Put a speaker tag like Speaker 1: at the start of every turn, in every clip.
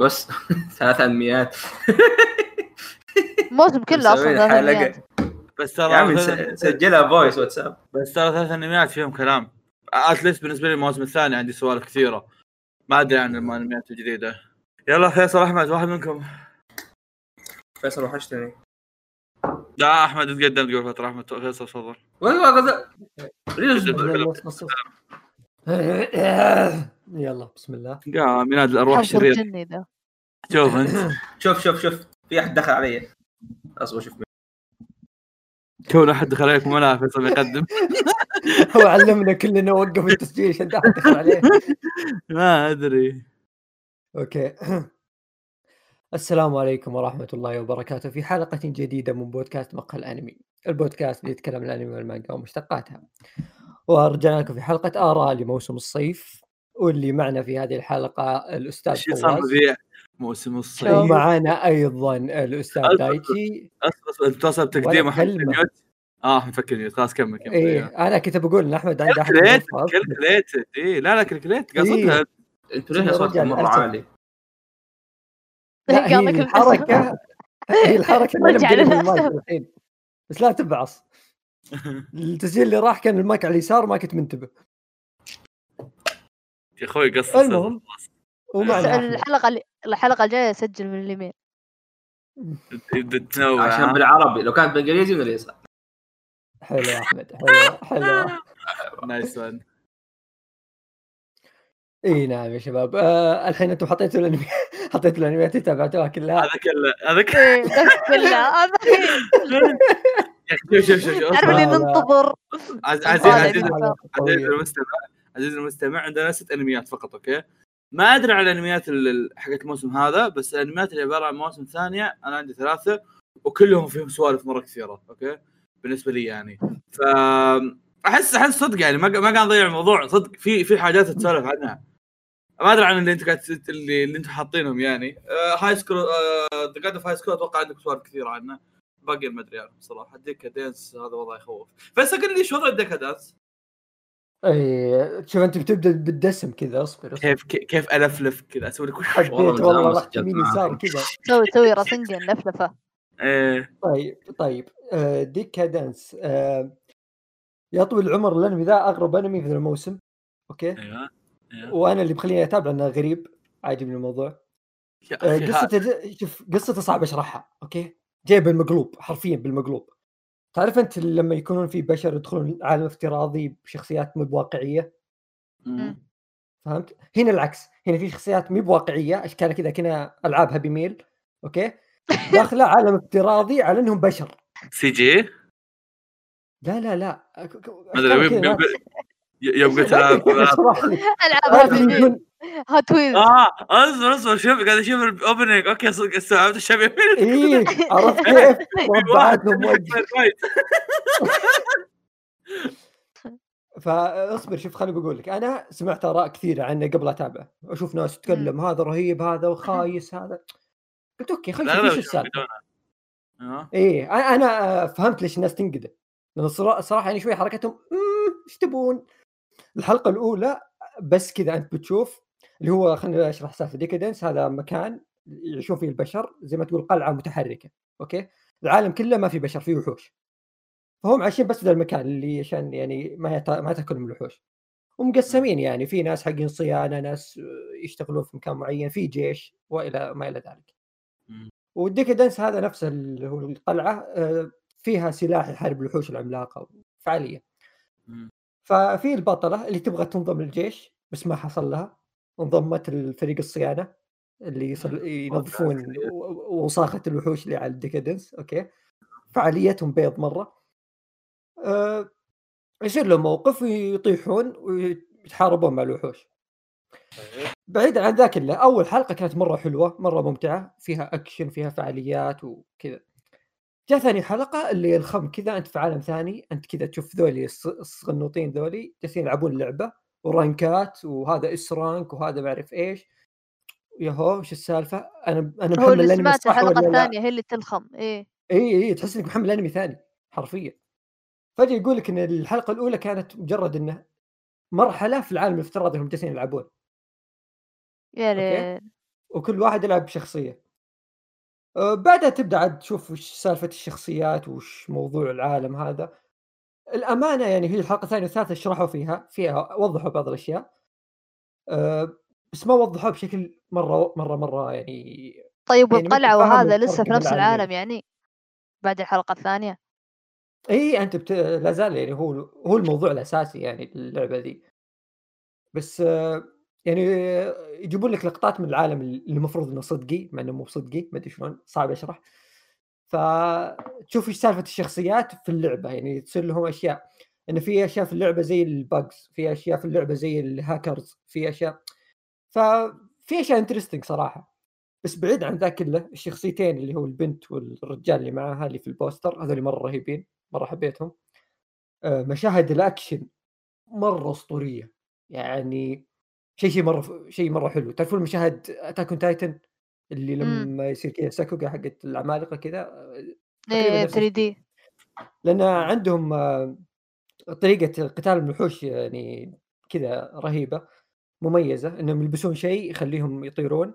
Speaker 1: بس. ثلاث انميات
Speaker 2: الموسم كله
Speaker 1: أصلا.
Speaker 2: أنميات.
Speaker 3: بس
Speaker 1: يا عمي
Speaker 3: ترى
Speaker 1: س- سجلها فويس واتساب.
Speaker 3: بس ترى ثلاث انميات فيهم كلام. اتليست بالنسبة لي الموسم الثاني عندي سوالف كثيرة. ما أدري عن الانميات الجديدة. يلا فيصل أحمد واحد منكم.
Speaker 1: فيصل وحشتني.
Speaker 3: لا أحمد تقدم تقول فترة. أحمد فيصل تفضل.
Speaker 1: والله
Speaker 4: يلا بسم الله.
Speaker 3: يا ميلاد
Speaker 2: الأرواح ذا.
Speaker 3: شوف أنت.
Speaker 1: شوف شوف شوف. في أحد دخل علي. أصبر شوف.
Speaker 3: كون أحد دخل عليكم ولا فيصل يقدم
Speaker 4: هو علمنا كلنا وقف التسجيل عشان تحت دخل عليه.
Speaker 3: ما أدري.
Speaker 4: أوكي. السلام عليكم ورحمة الله وبركاته. في حلقة جديدة من بودكاست مقهى الأنمي. البودكاست اللي يتكلم عن الأنمي والمانجا ومشتقاتها. ورجعنا لكم في حلقة آراء لموسم الصيف. واللي معنا في هذه الحلقة الأستاذ
Speaker 3: إيش صار
Speaker 4: فواز.
Speaker 3: موسم الصيف.
Speaker 4: ومعنا. دايتشي
Speaker 3: أصبر أصبر أنت توصل تقديم احمد آه احمد فكر mute خلاص كمل كمل.
Speaker 4: إيه أنا كنت بقول أحمد عنده أحد
Speaker 3: كلكليت. كلكليت اي لا لا كلكليت قصدها.
Speaker 4: أنتوا
Speaker 1: صوتكم
Speaker 4: رجال
Speaker 1: مره. عالي؟
Speaker 4: هي
Speaker 2: قالك
Speaker 4: الحركة هي. المايك الحين. بس لا تبعص. التسجيل اللي راح كان المايك على اليسار ما كنت منتبه.
Speaker 3: يا أخوي قصص
Speaker 4: المهم.
Speaker 2: الحلقة اللي الحلقة الجاية اسجل من اليمين
Speaker 3: بتنوع
Speaker 1: عشان؟ بالعربي لو كانت بالإنجليزي من اليسار
Speaker 4: حلو يا أحمد حلو حلو.
Speaker 3: nice one
Speaker 4: إي نعم يا شباب. آه الحين أنتم حطيتوا الانمي حطيتوا الأنميات اللي تابعتوها كلها.
Speaker 3: هذا كله هذا كله.
Speaker 2: هذا
Speaker 3: أخي، شوف شوف شوف
Speaker 2: تعرف اللي
Speaker 4: لا.
Speaker 2: ننتظر.
Speaker 3: عزيز عزيز
Speaker 2: صار.
Speaker 3: عزيز المستمع. عزيز المستمع عندنا ست أنميات فقط أوكي؟ ما أدري على الأنميات ال- ال- حقت الموسم هذا بس الأنميات اللي عبارة عن مواسم ثانية أنا عندي ثلاثة وكلهم فيهم سوالف مرة كثيرة أوكي؟ بالنسبة لي يعني. ف احس أحس صدق يعني ما قاعد نضيع الموضوع صدق في في حاجات تتسولف عنها. ما أدري عن اللي أنت قاعد اللي, اللي أنتم حاطينهم يعني. High School the of High School أتوقع عندك سوالف كثيرة عنه. باقي ما أدري عنهم صراحة Deca-Dence هذا وضع يخوف. بس قل لي إيش وضع ال Deca-Dence
Speaker 4: اي شوف أنت بتبدأ بالدسم كذا أصبر
Speaker 3: كيف كيف ألفلف كذا؟ أسوي لك
Speaker 4: حبيت
Speaker 1: والله
Speaker 4: رحت يمين. يسار كذا.
Speaker 2: سوي سوي راسنجن لفلفه
Speaker 3: إيه.
Speaker 4: طيب طيب. آه Deca-Dence. آه يا طويل العمر الانمي ذا أغرب أنمي في الموسم. أوكي؟
Speaker 3: أيوه أيوه.
Speaker 4: وأنا اللي مخليني اتابع لأنه غريب عاجبني الموضوع. آه، قصته شوف قصته صعب أشرحها أوكي؟ جاي بالمقلوب حرفيا بالمقلوب. تعرف أنت لما يكونون في بشر يدخلون عالم افتراضي بشخصيات مو
Speaker 3: بواقعية.
Speaker 4: فهمت؟ هنا العكس هنا في شخصيات مو بواقعية اشكالها كذا كنا ألعاب Happy Meal أوكي؟ داخلة عالم افتراضي على إنهم بشر.
Speaker 3: CG
Speaker 4: لا لا لا.
Speaker 3: ما
Speaker 4: أشكالها
Speaker 3: ادري
Speaker 4: كذا
Speaker 3: يبقى تلعب
Speaker 4: اشرح لك
Speaker 2: العاب
Speaker 4: آه،
Speaker 2: Hot Wheels
Speaker 3: آه أصبر أصبر شوف قاعد أشوف ال opening أوكي صدق استوعبت الشباب.
Speaker 4: إيه عرفت كيف؟ فأصبر شوف خليني بقول لك. أنا سمعت آراء كثيرة عنه قبل اتابعه أشوف ناس تتكلم هذا رهيب هذا وخايس هذا. قلت أوكي خلينا نشوف إيش السالفة.
Speaker 3: آه.
Speaker 4: إيه أنا- أنا آه، فهمت ليش الناس تنقده. لأن الصرا- الصراحه يعني شوي حركتهم "مم، إيش تبون؟ الحلقة الأولى بس كذا أنت بتشوف اللي هو خليني أشرح سالفه Deca-Dence هذا مكان يعيشون فيه البشر زي ما تقول قلعة متحركة أوكي؟ العالم كله ما في بشر فيه وحوش. فهم عايشين بس في ذا المكان اللي عشان يعني ما يتا... ما تأكلهم الوحوش. ومقسمين يعني في ناس حقين صيانة ناس يشتغلون في مكان معين في جيش وإلى ما إلى ذلك.
Speaker 3: وال
Speaker 4: Deca-Dence هذا نفسه اللي هو القلعة آه، فيها سلاح يحارب الوحوش العملاقة فعاليه. ففي البطلة اللي تبغى تنضم للجيش بس ما حصل لها انضمت لفريق الصيانة اللي. ينظفون وصاخة الوحوش اللي على ال Deca-Dence أوكي؟ فعاليتهم بيض مرة. أه يصير لهم موقف ويطيحون ويتحاربون مع الوحوش. بعيدا عن ذا كله أول حلقة كانت مرة حلوة مرة ممتعة فيها اكشن فيها فعاليات وكذا. جاء ثاني حلقة اللي تلخم كذا أنت في عالم ثاني أنت كذا تشوف ذولي الص- الصغنوطين ذولي جالسين يلعبون لعبة ورانكات وهذا S rank وهذا ما أعرف إيش. ياهو وش السالفة؟ أنا
Speaker 2: أنا
Speaker 4: محمل
Speaker 2: الأنمي
Speaker 4: صح الحلقة
Speaker 2: الثانية هي اللي تلخم إيه.
Speaker 4: إي إي تحس إنك محمل أنمي ثاني حرفيا. فجأة يقول لك إن الحلقة الأولى كانت مجرد إنه مرحلة في العالم الافتراضي هم جالسين يلعبون.
Speaker 2: يا
Speaker 4: وكل واحد يلعب بشخصية. بعدها تبدأ عاد تشوف وش سالفة الشخصيات وش موضوع العالم هذا. الأمانة يعني هي الحلقة الثانية والثالثة شرحوا فيها فيها وضحوا بعض الأشياء. آه، بس ما وضحوها بشكل مرة مرة مرة يعني
Speaker 2: طيب
Speaker 4: يعني تفهم
Speaker 2: وهذا لسه في نفس. العالم يعني بعد الحلقة الثانية؟
Speaker 4: إي أنت بت... لا زال يعني هو هو الموضوع الأساسي يعني اللعبه ذي. بس آه، يعني يجيبون لك لقطات من العالم اللي المفروض إنه صدقي مع إنه مو صدقي ما أدري شلون صعب أشرح. فتشوف إيش سالفة الشخصيات في اللعبة يعني تصير لهم أشياء. إنه في أشياء في اللعبة زي ال bugs في أشياء في اللعبة زي الهاكرز في أشياء. ففي أشياء interesting صراحة. بس بعيد عن ذا كله الشخصيتين اللي هو البنت والرجال اللي معاها اللي في البوستر هذول مرة رهيبين مرة حبيتهم. آه، مشاهد الأكشن مرة أسطورية. يعني شيء شيء مرة شيء مرة حلو. تعرفون مشاهد Attack on Titan اللي
Speaker 2: مم.
Speaker 4: لما يصير كذا sakuga حقت العمالقة كذا آه،
Speaker 2: إيه
Speaker 4: نفس
Speaker 2: 3D.
Speaker 4: لأن عندهم آه، طريقة قتال الوحوش يعني كذا رهيبة مميزة إنهم يلبسون شيء يخليهم يطيرون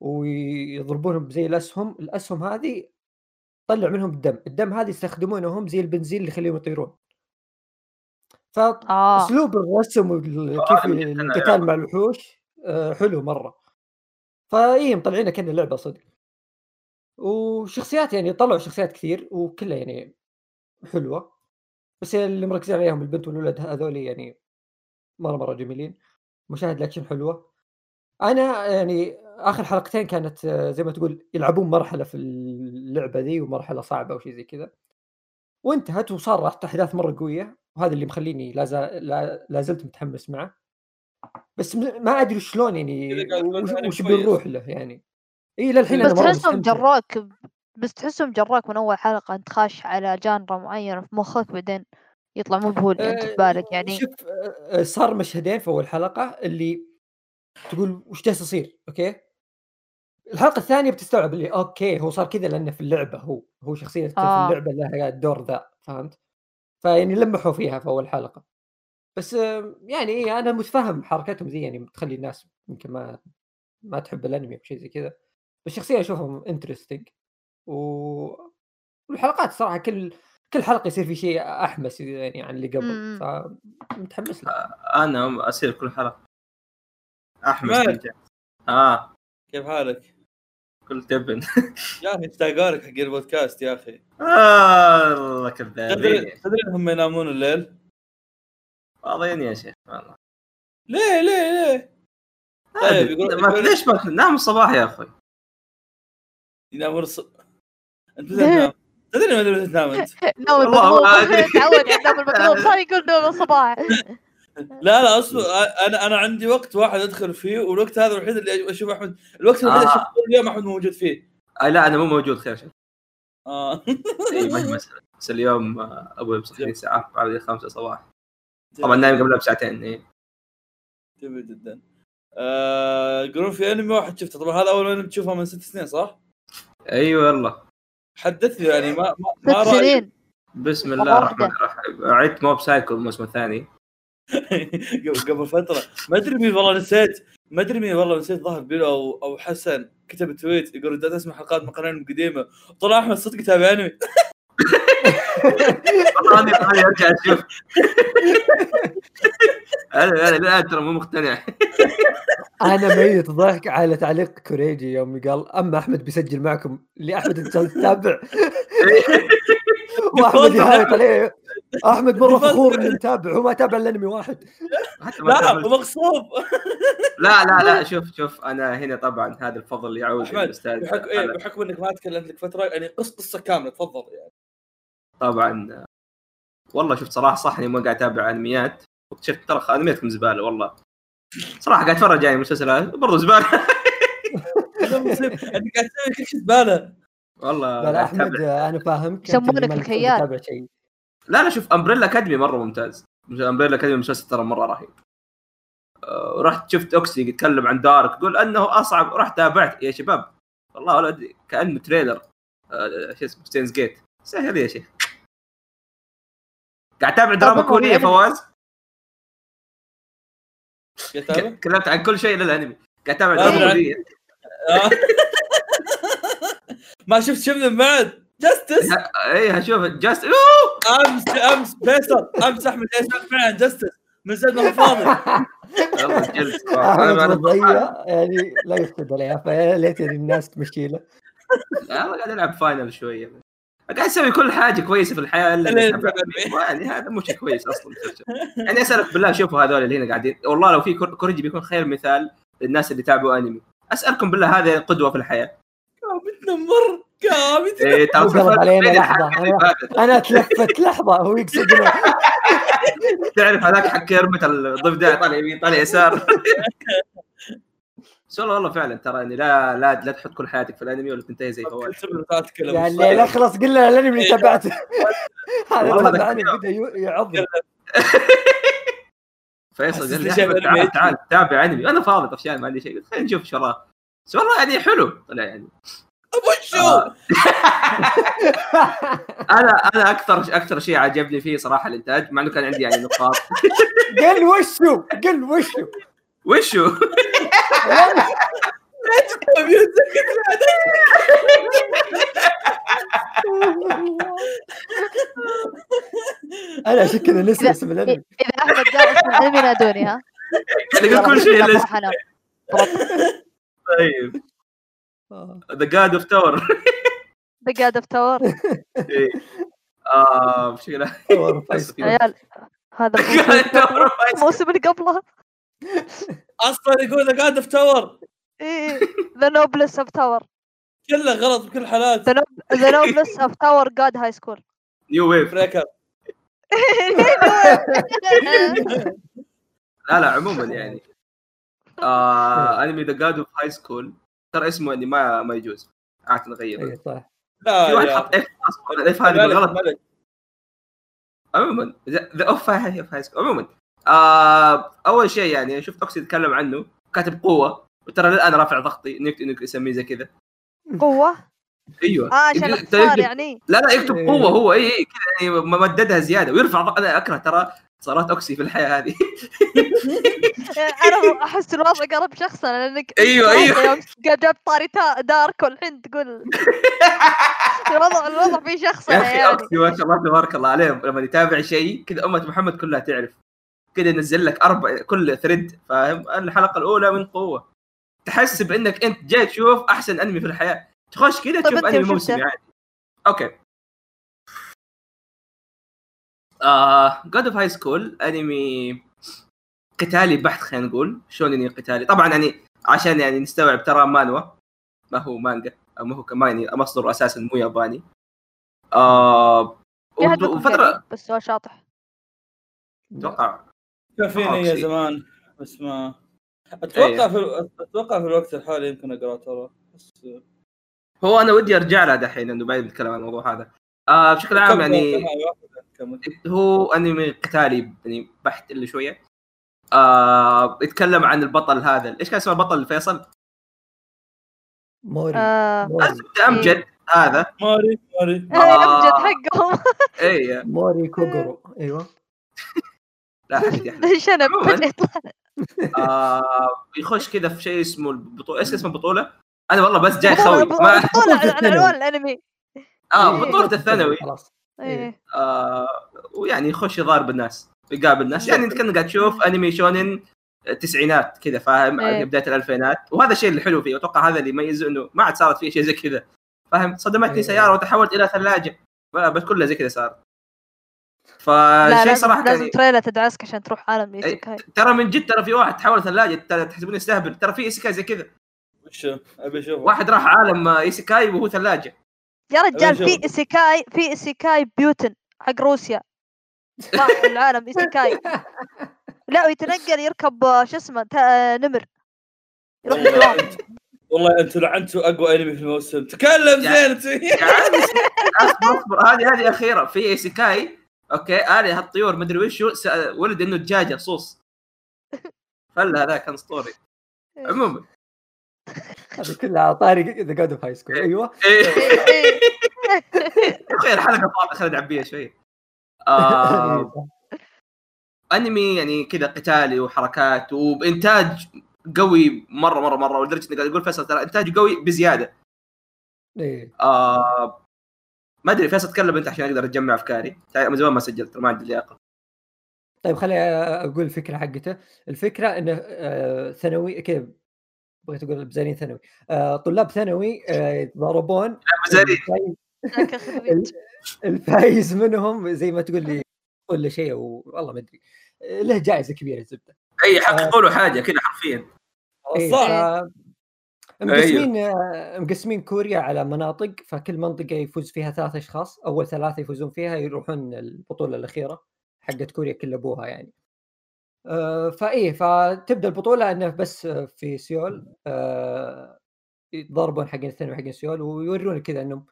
Speaker 4: ويضربونهم زي الأسهم. الأسهم هذه تطلع منهم الدم. الدم هذه يستخدمونه هم زي البنزين اللي يخليهم يطيرون. فأسلوب الرسم وكيف
Speaker 1: آه،
Speaker 4: القتال مع الوحوش آه، حلو مرة. فإي مطلعينها كأنها لعبة صدق. وشخصيات يعني طلعوا شخصيات كثير وكلها يعني حلوة. بس اللي مركزين عليهم البنت والولد هذول يعني مرة مرة جميلين. مشاهد الأكشن حلوة. أنا يعني آخر حلقتين كانت آه، زي ما تقول يلعبون مرحلة في اللعبة ذي ومرحلة صعبة وشيء زي كذا. وانتهت وصارت احداث مرة قوية. وهذا اللي مخليني لا, زال لا, زلت متحمس معه. بس ما أدري شلون يعني وش. بنروح له يعني. إي للحين
Speaker 2: بس تحسهم جراك بس تحسهم جراك من أول حلقة أنت خاش على genre معينة في مخك بعدين يطلع مو بهو اللي أنت في بالك يعني.
Speaker 4: شوف آه، صار مشهدين في أول حلقة اللي تقول وش جالس يصير أوكي؟ الحلقة الثانية بتستوعب اللي أوكي هو صار كذا لأنه في اللعبة هو هو شخصيته
Speaker 2: آه.
Speaker 4: في اللعبة لها الدور ذا فهمت؟ فيعني لمحوا فيها في أول حلقة بس آه، يعني إيه أنا متفهم حركتهم ذي يعني تخلي الناس يمكن ما ما تحب الأنمي أو شيء زي كذا بس شخصيا أشوفهم انترستنج و... والحلقات صراحة كل كل حلقة يصير في شيء أحمس يعني عن اللي قبل. فمتحمس له
Speaker 1: أنا اسير كل
Speaker 3: حلقة؟
Speaker 1: استمتع. آه
Speaker 3: كيف حالك؟
Speaker 1: كل تبن
Speaker 3: يا أخي اشتاقالك حق البودكاست يا أخي
Speaker 1: آه، والله
Speaker 3: تدري
Speaker 1: كذابين
Speaker 3: تدري انهم ينامون الليل؟
Speaker 1: فاضيين يا شيخ والله
Speaker 3: ليه ليه ليه؟ طيب يقول
Speaker 1: ما ليش ما نام الصباح يا أخوي
Speaker 3: ينامون الص... انت تنام؟ تدري ما ادري تنام انت؟
Speaker 2: نوم
Speaker 1: والله ما
Speaker 2: المقلوب
Speaker 1: أدري.
Speaker 2: تعود على النوم المقلوب صار يقول نوم الصباح
Speaker 3: لا لا أصبر. أنا أنا عندي وقت واحد أدخل فيه والوقت هذا الوحيد اللي أشوف أحمد. الوقت الوحيد اللي
Speaker 1: آه.
Speaker 3: أشوف كل يوم أحمد موجود فيه.
Speaker 1: آه لا أنا مو موجود خير شيء.
Speaker 3: آه.
Speaker 1: إي ما هي مسألة بس اليوم آه، أبوي مصحيني بعد خمسة صباح. طبعا نايم قبلها بساعتين إيه.
Speaker 3: جميل جدا. آه، يقولون في أنمي واحد شفته. طبعا هذا أول أنمي تشوفه من ست سنين صح؟
Speaker 1: أيوه والله.
Speaker 3: حدثني يعني ما ما, ما
Speaker 1: بسم الله الرحمن. الرحيم. عدت Mob Psycho الموسم الثاني.
Speaker 3: قبل فترة. ما أدري مين والله نسيت ما أدري مين والله نسيت ظهر بيلو أو أو حسن. كتب تويت يقول بدأت اسمع حلقات من قناه قديمه طلع أحمد صدق يتابع أنمي.
Speaker 1: أنا أنا ارجع أشوف أنا أنا الان ترى مو مقتنع.
Speaker 4: أنا ميت ضحك على تعليق كوريجي يوم قال أما أحمد بيسجل معكم اللي احمد أنت تتابع. واحمد يعيط عليه أحمد مرة فخور انه متابع هو ما تابع الانمي واحد.
Speaker 3: لا. ومغصوب
Speaker 1: لا لا لا شوف شوف أنا هنا طبعا هذا الفضل يعود
Speaker 3: أحمد
Speaker 1: للأستاذ.
Speaker 3: بحكم إيه بحكم إنك ما تكلمت لك فترة يعني قص قصة كاملة تفضل يعني.
Speaker 1: طبعا والله شفت صراحة صح إني ما قاعد أتابع أنميات. واكتشفت ترى أنمياتكم زبالة والله. صراحة قاعد أتفرج يعني مسلسلات برضو
Speaker 3: زبالة. أنت قاعد تسوي كل شيء زبالة.
Speaker 1: والله
Speaker 4: لا
Speaker 1: أحمد.
Speaker 4: أنا فاهمك
Speaker 2: يسمونك
Speaker 4: شيء.
Speaker 1: لا لا شوف Umbrella Academy مرة ممتاز. Umbrella Academy مسلسل ترى مرة رهيب. آه، رحت شفت أوكسي يتكلم عن Dark يقول أنه أصعب رحت تابعت. يا شباب والله ولا أدري، كأنه trailer آه، شو اسمه Steins Gate سهل يا شيخ. قاعد اتابع دراما كورية
Speaker 2: يعني-
Speaker 1: فواز؟ تكلمت عن كل شيء إلا الأنمي. قاعد اتابع
Speaker 3: لا،
Speaker 1: دراما. كورية؟
Speaker 3: آه. ما شفت من بعد. جاستس
Speaker 1: اي هشوف. جاست أوه!
Speaker 3: أمس أمس فيصل. أمس أحمد فيصل. فعلا جاستس من زاد ما هو فاضي.
Speaker 4: يعني لا يفقد عليها فيا ليت يعني الناس تمشي له
Speaker 1: أنا قاعد ألعب فاينل شوية. قاعد أسوي كل حاجة كويسة في الحياة
Speaker 3: إلا.
Speaker 1: يعني هذا مو شيء كويس أصلا. يعني أسألك بالله شوفوا هذول اللي هنا قاعدين. والله لو في كور- كوريجي بيكون خير مثال للناس اللي يتابعوا أنمي. أسألكم بالله هذا قدوة في الحياة.
Speaker 3: كابتن مر كابتن
Speaker 1: إيه
Speaker 4: علينا لحظة.
Speaker 1: هذا.
Speaker 4: أنا تلفت لحظة هو يقصدنا
Speaker 1: تعرف هذاك حق كرمة الضفدع طالع يمين طالع يسار. بس والله والله فعلا ترى اني لا لا لا تحط كل حياتك في الأنمي ولا تنتهي زي فواز
Speaker 3: اتكلم
Speaker 4: يعني لا خلاص قلنا الأنمي اللي تابعته. هذا تابعني. بدا يعض
Speaker 1: فيصل قال لي تعال. تعال تابع أنمي. أنا فاضي طفشان ما عندي شيء. قلت خلينا نشوف إيش وراه بس والله يعني حلو. طلع يعني.
Speaker 3: وشو
Speaker 1: آه. أنا أنا أكثر أكثر شيء عجبني فيه صراحة الإنتاج مع إنه كان عندي يعني نقاط
Speaker 4: قل وشو قل وشو
Speaker 1: وشو؟
Speaker 4: أنا عشان كذا نسي اسم الأنمي
Speaker 2: إذا أحمد قال اسم الأنمي نادوني ها
Speaker 1: يعني قلت كل شيء. طيب. ذا جاد اوف تاور
Speaker 2: The God of Tower
Speaker 1: آه بشكل
Speaker 4: أور فايس.
Speaker 2: عيال هذا الموسم- اللي قبله.
Speaker 3: أصلا يقول ذا جاد اوف تاور
Speaker 2: إيه The Noblest of Tower
Speaker 3: كله غلط بكل
Speaker 2: no- the Noblest of Tower God High School.
Speaker 1: New Wave
Speaker 3: Breaker
Speaker 1: لا لا عموما يعني. آه انمي The God of High School ترى اسمه يعني ما ما يجوز. عاد نغيره.
Speaker 4: اي صح.
Speaker 3: لا
Speaker 1: في واحد حط of أصلا ال of
Speaker 3: هذه
Speaker 1: بالغلط. عموما The of High High School عموما آه أول شيء يعني شفت اوكسي يتكلم عنه كاتب قوة. وترى الان رافع ضغطي انك انك يسميه زي كذا.
Speaker 2: قوة؟
Speaker 1: أيوه.
Speaker 2: آه عشان اختصار يعني.
Speaker 1: لا لا يكتب
Speaker 4: إيه.
Speaker 1: قوة هو. إي إي كذا يعني ممددها زيادة. ويرفع ضغط أنا أكره ترى صارت أوكسي في الحياة هذه.
Speaker 2: أنا أحس الوضع قرب شخصا لأنك
Speaker 1: أيوة، أيوة.
Speaker 2: يوم جاب طاري دارك والحين تقول. الوضع الوضع فيه شخصا
Speaker 1: يا أخي
Speaker 2: يعني.
Speaker 1: أوكسي ما شاء الله تبارك الله عليه لما يتابع شيء كذا أمة محمد كلها تعرف. كذا ينزل لك أربع كل ثريد فاهم؟ الحلقة الأولى من قوة. تحس بإنك أنت جاي تشوف أحسن أنمي في الحياة. تخش كذا
Speaker 2: طيب
Speaker 1: تشوف أنمي
Speaker 2: شفته؟
Speaker 1: عادي. Okay. God of High School أنمي قتالي بحت خلينا نقول. شونن يعني قتالي؟ طبعا يعني عشان يعني نستوعب ترى مانهوا ما هو مانجا أو ما هو كمان يعني مصدر أساسا مو ياباني. آه
Speaker 2: قريب بس سؤال شاطح.
Speaker 1: أتوقع
Speaker 3: كان فيني يا. زمان بس ما أتوقع
Speaker 1: إيه.
Speaker 3: في أتوقع في الوقت الحالي يمكن اقرا ترى بس
Speaker 1: هو أنا ودي أرجع لها دحين لأنه بعدين نتكلم عن الموضوع هذا. آه بشكل عام يعني
Speaker 3: كمل.
Speaker 1: هو أنمي قتالي يعني بحت اللي شوية. آه يتكلم عن البطل هذا. إيش كان اسمه البطل فيصل؟
Speaker 4: موري.
Speaker 2: آه.
Speaker 4: موري.
Speaker 1: أمجد هذا.
Speaker 3: ماري ماري
Speaker 2: الامجد حقهم.
Speaker 1: اي
Speaker 4: موري كوغورو. أيوه.
Speaker 1: لا حد يحلم.
Speaker 2: شنب
Speaker 1: آه يخش كذا في شيء اسمه البطولة. إيش اسم البطولة؟ أنا والله بس جاي خوي. ما
Speaker 2: عن عنوان الانمي
Speaker 1: آه
Speaker 2: إيه.
Speaker 1: بطولة الثانوي.
Speaker 4: خلاص.
Speaker 2: إيه.
Speaker 1: آه ويعني يخش يضارب الناس يقابل الناس. يعني انت كانك قاعد تشوف أنمي شونن التسعينات كذا فاهم
Speaker 2: إيه.
Speaker 1: بداية الألفينات. وهذا الشيء اللي حلو فيه أتوقع هذا اللي يميزه إنه ما عاد صارت فيه شيء زي كذا. فاهم؟ صدمتني
Speaker 4: إيه.
Speaker 1: سيارة وتحولت إلى ثلاجة. بس كلها زي كذا صار.
Speaker 2: لا
Speaker 1: فشيء صراحة
Speaker 2: لازم
Speaker 1: يعني
Speaker 2: تريلا تدعسك عشان تروح عالم
Speaker 1: إيه.
Speaker 2: إيسيكاي.
Speaker 1: ترى من جد ترى في واحد تحول ثلاجة ترى تحسبون يستهبل. ترى في إيسيكاي زي كذا.
Speaker 3: وش أبي أشوفه.
Speaker 1: واحد راح عالم إيسيكاي وهو ثلاجة.
Speaker 2: يا رجال في
Speaker 3: أشوف.
Speaker 2: إيسيكاي في إيسيكاي بوتين حق روسيا. راح العالم إيسيكاي. لا ويتنقل يركب شو اسمه نمر. يروح
Speaker 3: والله أنتوا لعنتوا أقوى أنمي في الموسم. تكلم زين.
Speaker 1: اصبر اصبر هذه هذه أخيرة. في إيسيكاي okay الي هالطيور مدري وش هو، س- ولد إنه دجاجه صوص. فلا هذا كان اسطوري عموما.
Speaker 4: هذه كلها على طاري The God of High School أيوه.
Speaker 1: إيه.
Speaker 2: إيه، إيه.
Speaker 1: أخي الحلقة فاضيه خلينا نعبيها شوي. آه أنمي يعني كذا قتالي وحركات وبإنتاج قوي مرة مرة مرة. ولدرجة إني قاعد أقول فيصل ترى انتاجه قوي بزيادة.
Speaker 4: إيه.
Speaker 1: آه ما أدري فيصل تكلم أنت عشان أقدر اجمع أفكاري. من زمان ما سجلت ما عندي لياقة.
Speaker 4: طيب خليني أقول الفكرة حقته. الفكرة إنه آه، ثانوي كذا بغيت أقول بزارين ثانوي. آه، طلاب ثانوي آه، يتضاربون.
Speaker 1: بزارين.
Speaker 4: الفايز- منهم زي ما تقول لي ولا شيء والله ما أدري. آه، له جائزة كبيرة الزبدة.
Speaker 1: أي يحققوا له حاجة كذا حرفيا.
Speaker 4: إيه،
Speaker 3: صح
Speaker 4: ف- مقسمين آه، مقسمين كوريا على مناطق فكل منطقة يفوز فيها ثلاث أشخاص أول ثلاثة يفوزون فيها يروحون البطولة الأخيرة حقت كوريا كل أبوها يعني. آه، فإيه فتبدأ البطولة إنه بس آه، في سيول آه، يتضاربون حقين الثانوي حقين سيول ويورون كذا إنهم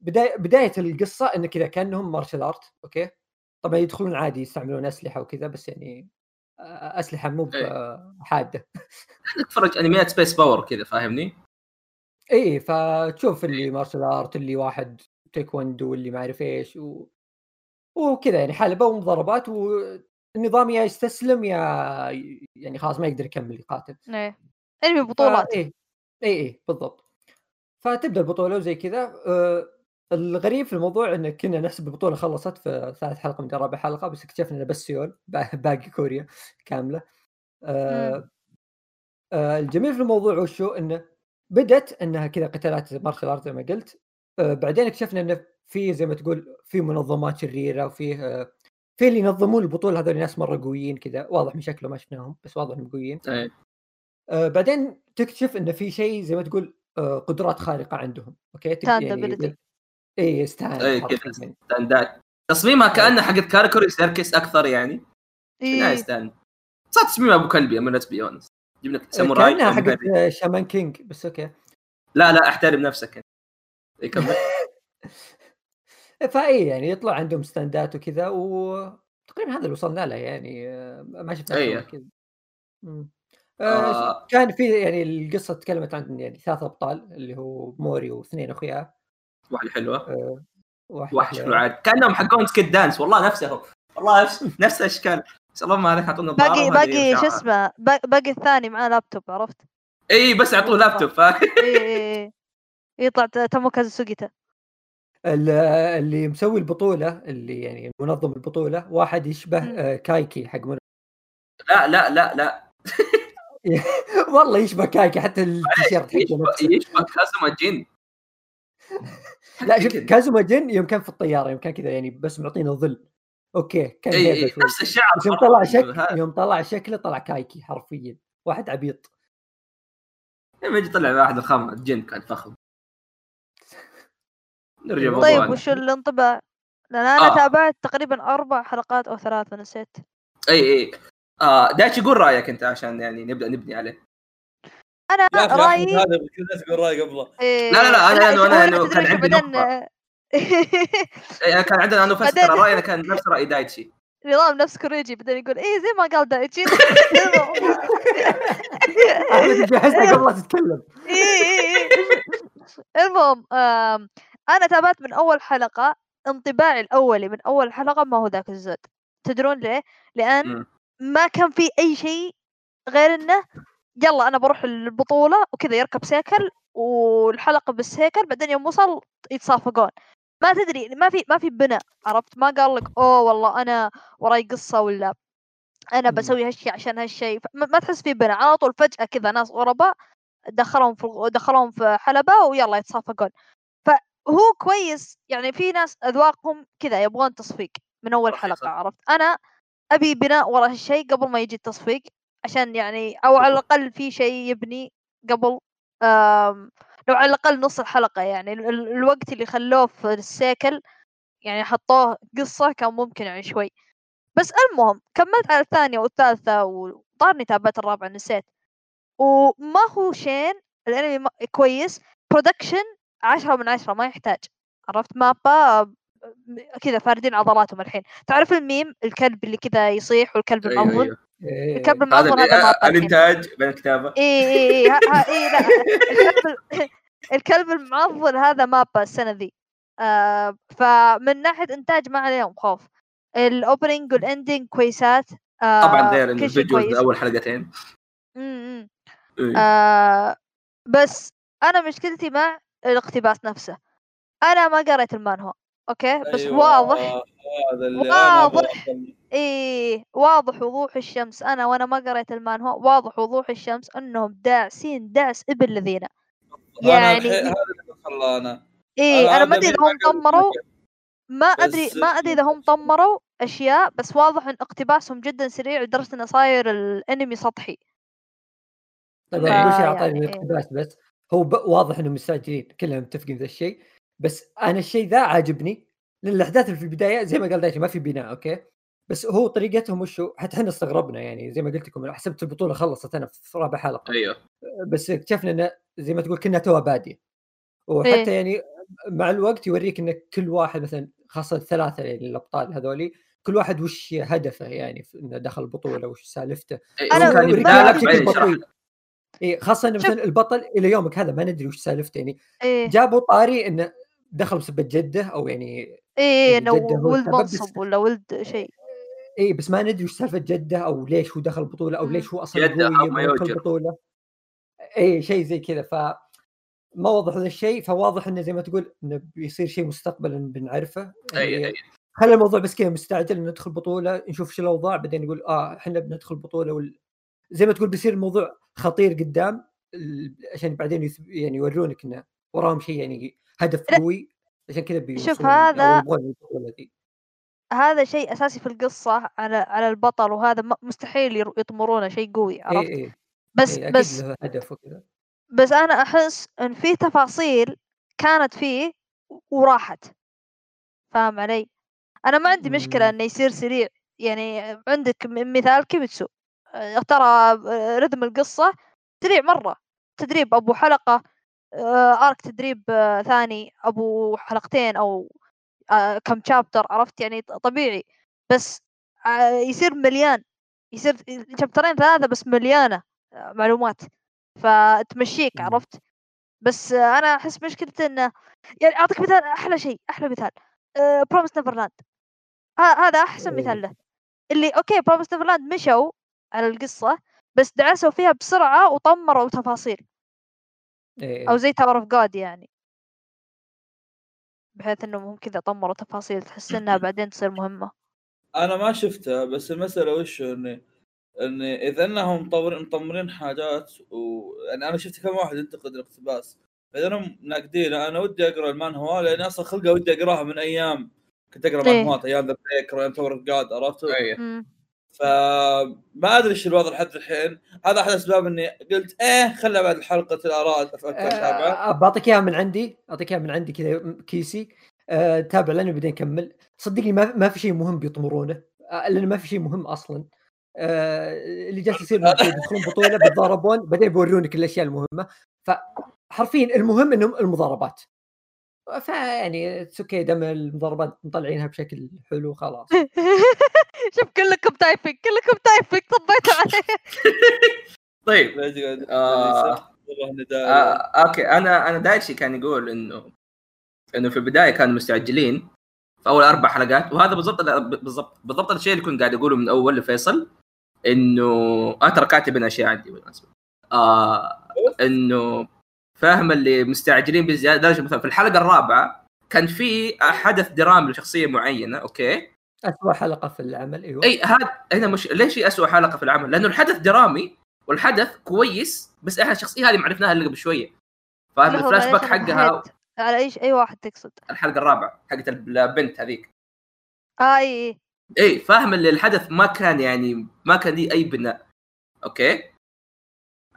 Speaker 4: بدايه بداية القصة انه كذا كأنهم martial art okay طبعا يدخلون عادي يستعملون أسلحة وكذا بس يعني آه، أسلحة مو
Speaker 1: إيه.
Speaker 4: حادة
Speaker 1: تتفرج انميات space power كذا فاهمني؟
Speaker 4: اي فتشوف اللي martial art اللي واحد تايكوندو واللي ما أعرف إيش و... وكذا يعني حلبه ومضاربات والنظام يا يستسلم يا يعني خلاص ما يقدر يكمل يقاتل
Speaker 2: إيه. أنمي بطولات.
Speaker 4: اي اي اي بالضبط. فتبدأ البطولة وزي كذا. آه الغريب في الموضوع إن كنا نحسب البطولة خلصت في ثالث حلقة من رابع حلقة بس اكتشفنا انه بس سيول با- باقي كوريا كاملة. آه آه الجميل في الموضوع وشو؟ إنه بدت إنها كذا قتالات martial art زي ما قلت. آه بعدين اكتشفنا إنه في زي ما تقول في منظمات شريرة وفيه آه في اللي ينظمون البطولة؟ هذول ناس مرة قويين كذا. واضح من شكله ما شفناهم بس واضح إنهم قويين.
Speaker 1: اي
Speaker 4: آه بعدين تكتشف انه في شيء زي ما تقول آه قدرات خارقة عندهم.
Speaker 2: Okay؟
Speaker 4: يعني. اي
Speaker 1: stand كذا.
Speaker 4: حرفياً.
Speaker 1: stand ات تصميمها كانها حقت Karakuri Circus أكثر يعني.
Speaker 2: إيه.
Speaker 1: stand صار تصميم أبو كلبي من let's be honest جيب لك ساموراي كأنها
Speaker 4: حقت
Speaker 1: كلبي.
Speaker 4: آه، Shaman King بس okay.
Speaker 1: لا لا أحترم نفسك أنت. إي، كمل.
Speaker 4: فاي يعني يطلع عندهم stand ات وكذا وتقريبا هذا اللي وصلنا له يعني آه، ما شفنا من كذا.
Speaker 1: آه.
Speaker 4: آه. كان في يعني القصة تكلمت عن يعني ثلاث أبطال اللي هو موري واثنين اخوياه
Speaker 1: واحدة حلوة.
Speaker 4: آه واحد
Speaker 1: واحد شكله عاد. كأنهم حقون Sket Dance والله نفسهم والله نفس نفس الأشكال. بس اللهم هذاك يعطونا
Speaker 2: باقي باقي شو. اسمه با- باقي الثاني معاه لابتوب عرفت؟
Speaker 1: اي بس يعطوه لابتوب
Speaker 2: اي اي اي يطلع ت- تاموكازو سوجيتا
Speaker 4: ال- اللي مسوي البطولة اللي يعني منظم البطولة واحد يشبه. آه كايكي حق من...
Speaker 1: لا لا لا لا
Speaker 4: والله يشبه كايكي حتى التيشيرت حقه
Speaker 1: يشبه كازوما جن
Speaker 4: لا شوف كازوما جن يوم كان في الطيارة يوم كان كذا يعني بس معطينا ظل okay كان إي.
Speaker 1: نفس الشعر
Speaker 4: يوم. طلع شكل. يوم طلع شكله طلع كايكي حرفيا واحد عبيط
Speaker 1: لما يجي طلع واحد الخامة جن كان فخم نرجع
Speaker 4: طيب،
Speaker 2: طيب. وش الانطباع؟ لأن أنا
Speaker 1: آه.
Speaker 2: تابعت تقريبا أربع حلقات أو ثلاث نسيت
Speaker 1: إي إي آه دايتشي قول رأيك أنت عشان يعني نبدأ نبني عليه
Speaker 2: أنا
Speaker 3: لا رأيي هذا كل الناس تقول راي قبله
Speaker 2: إيه،
Speaker 1: لا، لا، لا، أنا- أنا-
Speaker 2: هو
Speaker 1: أنا-
Speaker 2: تدري
Speaker 1: أنا كان عندي
Speaker 2: بعدين
Speaker 1: نقطة. إيه أنا كان عندنا أنا
Speaker 2: بعدين-
Speaker 1: ترى رأينا كان نفس رأي دايتشي
Speaker 2: نظام نفس كوريجي بعدين يقول إيه زي ما قال دايتشي
Speaker 4: أحمد جهزنا قبل لا تتكلم
Speaker 2: إيه، إيه، إيه. المهم أنا تابعت من أول حلقة انطباعي الأولي من أول حلقة ما هو ذاك الزود تدرون ليه؟ لأن
Speaker 1: مم.
Speaker 2: ما كان في أي شيء غير إنه يلا أنا بروح البطولة وكذا يركب سيكل والحلقة بالسيكل بعدين يوم وصل يتصافقون ما تدري ما في ما في بناء عرفت ما قال لك أوه والله أنا وراي قصة ولا
Speaker 4: أنا.
Speaker 2: بسوي هالشيء عشان هالشيء ما تحس في بناء على طول فجأة كذا ناس غرباء دخلهم في دخلهم في حلبة ويلا يتصافقون فهو كويس يعني في ناس أذواقهم كذا يبغون تصفيق من أول
Speaker 1: صح،
Speaker 2: حلقة
Speaker 1: صح.
Speaker 2: عرفت؟ أنا أبي بناء ورا هالشيء قبل ما يجي التصفيق عشان يعني أو على الأقل في شيء يبني قبل آم، لو على الأقل نص الحلقة يعني ال- ال- الوقت اللي خلوه في السيكل يعني حطوه قصة كان ممكن يعني شوي. بس المهم كملت على الثانية والثالثة وطارني تابعت الرابعة نسيت. وما هو شين الأنمي كويس برودكشن عشرة من عشرة ما يحتاج عرفت؟ MAPPA كذا فاردين عضلاتهم الحين. تعرف الميم؟ الكلب اللي كذا يصيح والكلب
Speaker 1: أيوه
Speaker 2: المعضل
Speaker 1: أيوه
Speaker 4: إيه.
Speaker 2: الكلب المعضل هذا MAPPA الحين
Speaker 1: الإنتاج بين الكتابة.
Speaker 2: اي اي اي ها- ها- اي لا الكلب ال- الكلب المعضل هذا MAPPA السنة ذي. آه فمن ناحية إنتاج ما عليهم خوف. ال opening وال ending كويسات. آه
Speaker 1: طبعا غير انه
Speaker 2: كل شيء
Speaker 1: الفيديو
Speaker 2: كويس.
Speaker 1: اول حلقتين.
Speaker 2: إمم.
Speaker 1: إيه.
Speaker 2: آه بس أنا مشكلتي مع الاقتباس نفسه. أنا ما قريت المانهوا أوكي؟ بس
Speaker 3: أيوة،
Speaker 2: واضح واضح. إيه واضح وضوح الشمس. أنا وأنا ما قريت المانهوا واضح وضوح الشمس إنهم داعسين داعس ابن الذين.
Speaker 3: أنا
Speaker 2: يعني
Speaker 3: الحين هذا اللي خلانا
Speaker 2: إيه أنا ما أدري
Speaker 3: إذا
Speaker 2: هم طمروا. ما
Speaker 3: أدري
Speaker 2: ما أدري إذا هم طمروا أشياء بس واضح إن اقتباسهم جدا سريع لدرجة إنه صاير الأنمي سطحي.
Speaker 4: طيب
Speaker 2: يعني
Speaker 4: أعطاني
Speaker 2: إيه.
Speaker 4: الاقتباس بس. هو ب... واضح إنهم مستعجلين كلنا متفقين ذا الشيء. بس أنا الشيء ذا عاجبني لأن الأحداث اللي في البداية زي ما قال دايتشي ما في بناء okay؟ بس هو طريقتهم وشو؟ حتى إحنا استغربنا يعني زي ما قلت لكم حسبت البطولة خلصت أنا في رابع حلقة.
Speaker 1: أيوه.
Speaker 4: بس اكتشفنا إنه زي ما تقول كنا توها بادية. وحتى
Speaker 2: إيه.
Speaker 4: يعني مع الوقت يوريك إن كل واحد مثلا خاصة الثلاثة يعني الأبطال هذولي كل واحد وش هدفه يعني إنه دخل البطولة وش سالفته.
Speaker 1: إيه، لك
Speaker 4: بشكل بطيء. إي خاصة انه. مثلا البطل إلى يومك هذا ما ندري وش سالفته يعني
Speaker 2: إيه
Speaker 4: جابوا طاري إنه دخل بسبه جده أو يعني
Speaker 2: إيه
Speaker 4: يعني
Speaker 2: انه
Speaker 4: جدة هو
Speaker 2: ولد منصب ولا ولد شيء
Speaker 4: اي بس ما ندري وش سالفة جده أو ليش هو دخل البطولة
Speaker 2: أو.
Speaker 4: ليش هو أصلا
Speaker 1: أو
Speaker 4: يبغى
Speaker 1: ما
Speaker 4: يدخل. البطولة اي شيء زي كذا ف ما وضح ذا الشيء فواضح إنه زي ما تقول إنه بيصير شيء مستقبلا بنعرفه
Speaker 1: أي
Speaker 4: يعني
Speaker 1: أي
Speaker 4: خلي الموضوع بس كذا مستعجل ندخل بطولة نشوف شو الأوضاع بعدين نقول آه إحنا بندخل بطولة وال... زي ما تقول بيصير الموضوع خطير قدام عشان بعدين. يعني يورونك إنه وراهم شيء يعني هدف. قوي عشان كذا
Speaker 2: هذا-
Speaker 4: يبغون البطوله دي
Speaker 2: هذا شيء أساسي في القصة على على البطل وهذا مستحيل يطمرونه شيء قوي عرفت
Speaker 4: اي اي
Speaker 2: بس
Speaker 4: إي، أكيد
Speaker 2: بس
Speaker 4: هدف وكذا
Speaker 2: بس أنا أحس إن في تفاصيل كانت فيه وراحت فاهم علي أنا ما عندي
Speaker 4: مشكلة.
Speaker 2: إنه يصير سريع يعني عندك مثال كيميتسو ترى آه، رذم القصة سريع مرة. تدريب أبو حلقة آه، أرك تدريب آه، ثاني أبو حلقتين آه، كم شابتر عرفت؟ يعني طبيعي. بس آه، يصير مليان. يصير شابترين ثلاثة بس مليانة آه، معلومات. فتمشيك. عرفت؟ بس آه، أنا أحس مشكلته إنه يعني أعطيك مثال أحلى شيء أحلى مثال. Promised Neverland هذا أحسن
Speaker 4: إيه.
Speaker 2: مثال له. اللي okay Promised Neverland مشوا على القصة بس دعسوا فيها بسرعة وطمروا تفاصيل
Speaker 4: إي
Speaker 2: أو
Speaker 4: إي.
Speaker 2: زي Tower of God يعني. بحيث انهم هم كذا طمروا تفاصيل تحس إنها بعدين تصير مهمة.
Speaker 3: أنا ما شفتها بس المسألة وش إني إني إذا إنهم مطورين مطمرين حاجات و يعني أنا شفت كم واحد ينتقد الاقتباس. فاذا إنهم ناقدين أنا ودي أقرأ المانهوا لأن أصلا خلقه ودي أقراها من أيام. كنت أقرأ
Speaker 2: إيه.
Speaker 3: مانهوات أيام The Breaker وايام Tower of
Speaker 1: God
Speaker 2: عرفت؟
Speaker 3: فما أدري إيش الوضع لحد الحين. هذا أحد الأسباب إني قلت إيه خلها بعد حلقه الآراء أفكر اتابعه
Speaker 4: آه، بعطيك إياها من عندي. أعطيك إياها من عندي كذا كيسي. آه، تابع لنا بعدين نكمل صدقني ما ما في شيء مهم بيطمرونه. آه، لأن ما في شيء مهم أصلا. آه، اللي جالس يصير يدخلون بطولة بيتضاربون بعدين بيورونك الأشياء المهمة. فحرفيا المهم إنهم المضاربات. فيعني it's okay دام المضاربات مطلعينها بشكل حلو خلاص.
Speaker 2: شوف كلكم typing كلكم typing طبيتوا عليه
Speaker 1: طيب آه.
Speaker 3: نداء
Speaker 1: آه okay. أنا أنا دايتشي كان يقول إنه إنه في البداية كانوا مستعجلين في أول أربع حلقات وهذا بالضبط بالضبط بالضبط الشيء اللي كنت قاعد أقوله من أول لفيصل إنه أنا ترى كاتب أشياء عندي بالمناسبة. آه إنه فاهم اللي مستعجلين بزيادة. لدرجة مثلا في الحلقة الرابعة كان في حدث درامي لشخصية معينة okay؟
Speaker 4: اسوء حلقة في العمل أيوه.
Speaker 1: أي هذا هنا مش ليش هي اسوء حلقة في العمل؟ لأنه الحدث درامي والحدث كويس بس إحنا الشخصية هذه ما عرفناها إلا قبل شوية. فاهم الفلاش باك حقها.
Speaker 2: على إيش؟ أي واحد تقصد.
Speaker 1: الحلقة الرابعة حقت البنت هذيك.
Speaker 2: آه أي أي.
Speaker 1: أي فاهم اللي الحدث ما كان يعني ما كان لي أي بناء. okay؟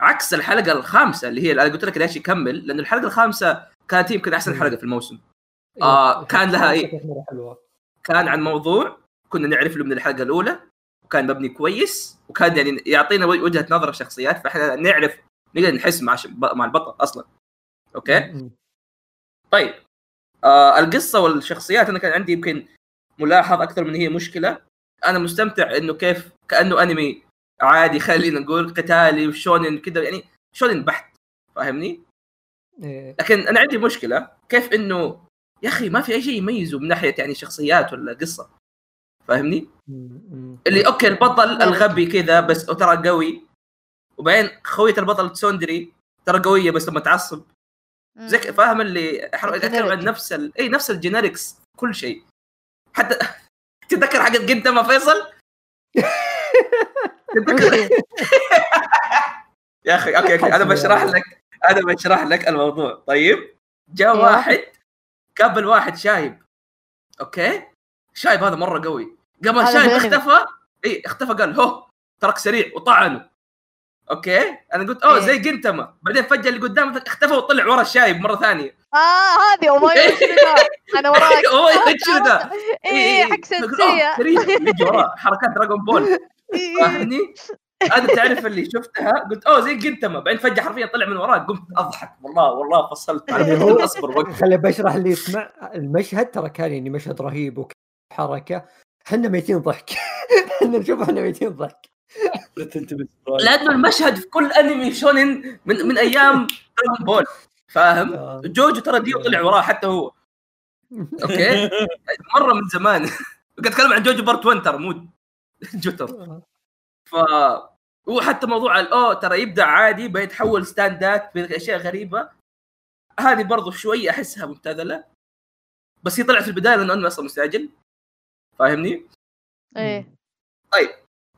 Speaker 1: عكس الحلقة الخامسة اللي هي اللي أنا قلت لك ليش يكمل لأن الحلقة الخامسة كانت يمكن
Speaker 4: أحسن.
Speaker 1: حلقة في الموسم.
Speaker 4: إيوه،
Speaker 1: آه، كان لها إيه؟ كان عن موضوع كنا نعرف له من الحلقة الأولى وكان مبني كويس وكان يعني يعطينا وجهة نظر الشخصيات فإحنا نعرف نقدر نحس مع. مع البطل أصلا.
Speaker 4: okay؟
Speaker 1: طيب. آه القصة والشخصيات أنا كان عندي يمكن ملاحظ أكثر من هي مشكلة. أنا مستمتع إنه كيف كأنه أنمي عادي خلينا نقول قتالي وشونن كذا يعني شونن بحت فاهمني؟
Speaker 4: إيه.
Speaker 1: لكن أنا عندي مشكلة كيف إنه يا أخي ما في أي شيء يميزه من ناحية يعني شخصيات ولا قصة فاهمني؟ اللي أوكي البطل الغبي كذا بس ترى قوي وبعدين خوية البطل تسوندري ترى قوية بس لما تعصب زي. فاهم اللي اتكلم عن. نفس ال... اي نفس ال generics كل شيء حتى تتذكر حق جنتما فيصل؟ يا أخي okay okay. أنا بشرح لك أنا بشرح لك الموضوع. طيب جاء. واحد قابل واحد شايب. okay؟ الشايب هذا مرة قوي. قبل
Speaker 2: بالأنمي.
Speaker 1: اختفى إي اختفى قال هو ترك سريع وطعنه. okay؟ أنا قلت أوه
Speaker 2: إيه.
Speaker 1: زي جنتما. بعدين فجأة اللي قدامه اختفى وطلع ورا الشايب مرة ثانية.
Speaker 2: آه هذه يوصل أنا وراك.
Speaker 1: هو شنو ذا؟
Speaker 2: إي إي حق سنسية.
Speaker 1: يجي وراه. حركات Dragon Ball
Speaker 2: إيه.
Speaker 1: فاهمني؟ أنا تعرف اللي شفتها؟ قلت أوه زي جنتما. بعدين فجأة حرفيا طلع من وراك قمت أضحك. والله والله فصلت. على
Speaker 4: يعني هو-
Speaker 1: أصبر وقت
Speaker 4: خلي بشرح اللي يسمع المشهد ترى كان يعني مشهد رهيب وحركة. إحنا ميتين ضحك. إحنا نشوف إحنا ميتين ضحك.
Speaker 3: تنتبه.
Speaker 1: لأنه المشهد في كل أنمي شونن من من أيام Dragon Ball فاهم؟
Speaker 4: آه.
Speaker 1: JoJo ترى ديو طلع وراه حتى هو. okay؟ مرة من زمان. قاعد أتكلم عن JoJo part 1 ترى مو جوتر. ف وحتى موضوع الاو ترى يبدأ عادي بيتحول stand ات باشياء غريبة. هذه برضو شوي أحسها مبتذلة. بس هي طلعت في البداية لأنه أنمي أصلا مستعجل. فاهمني؟
Speaker 2: إيه.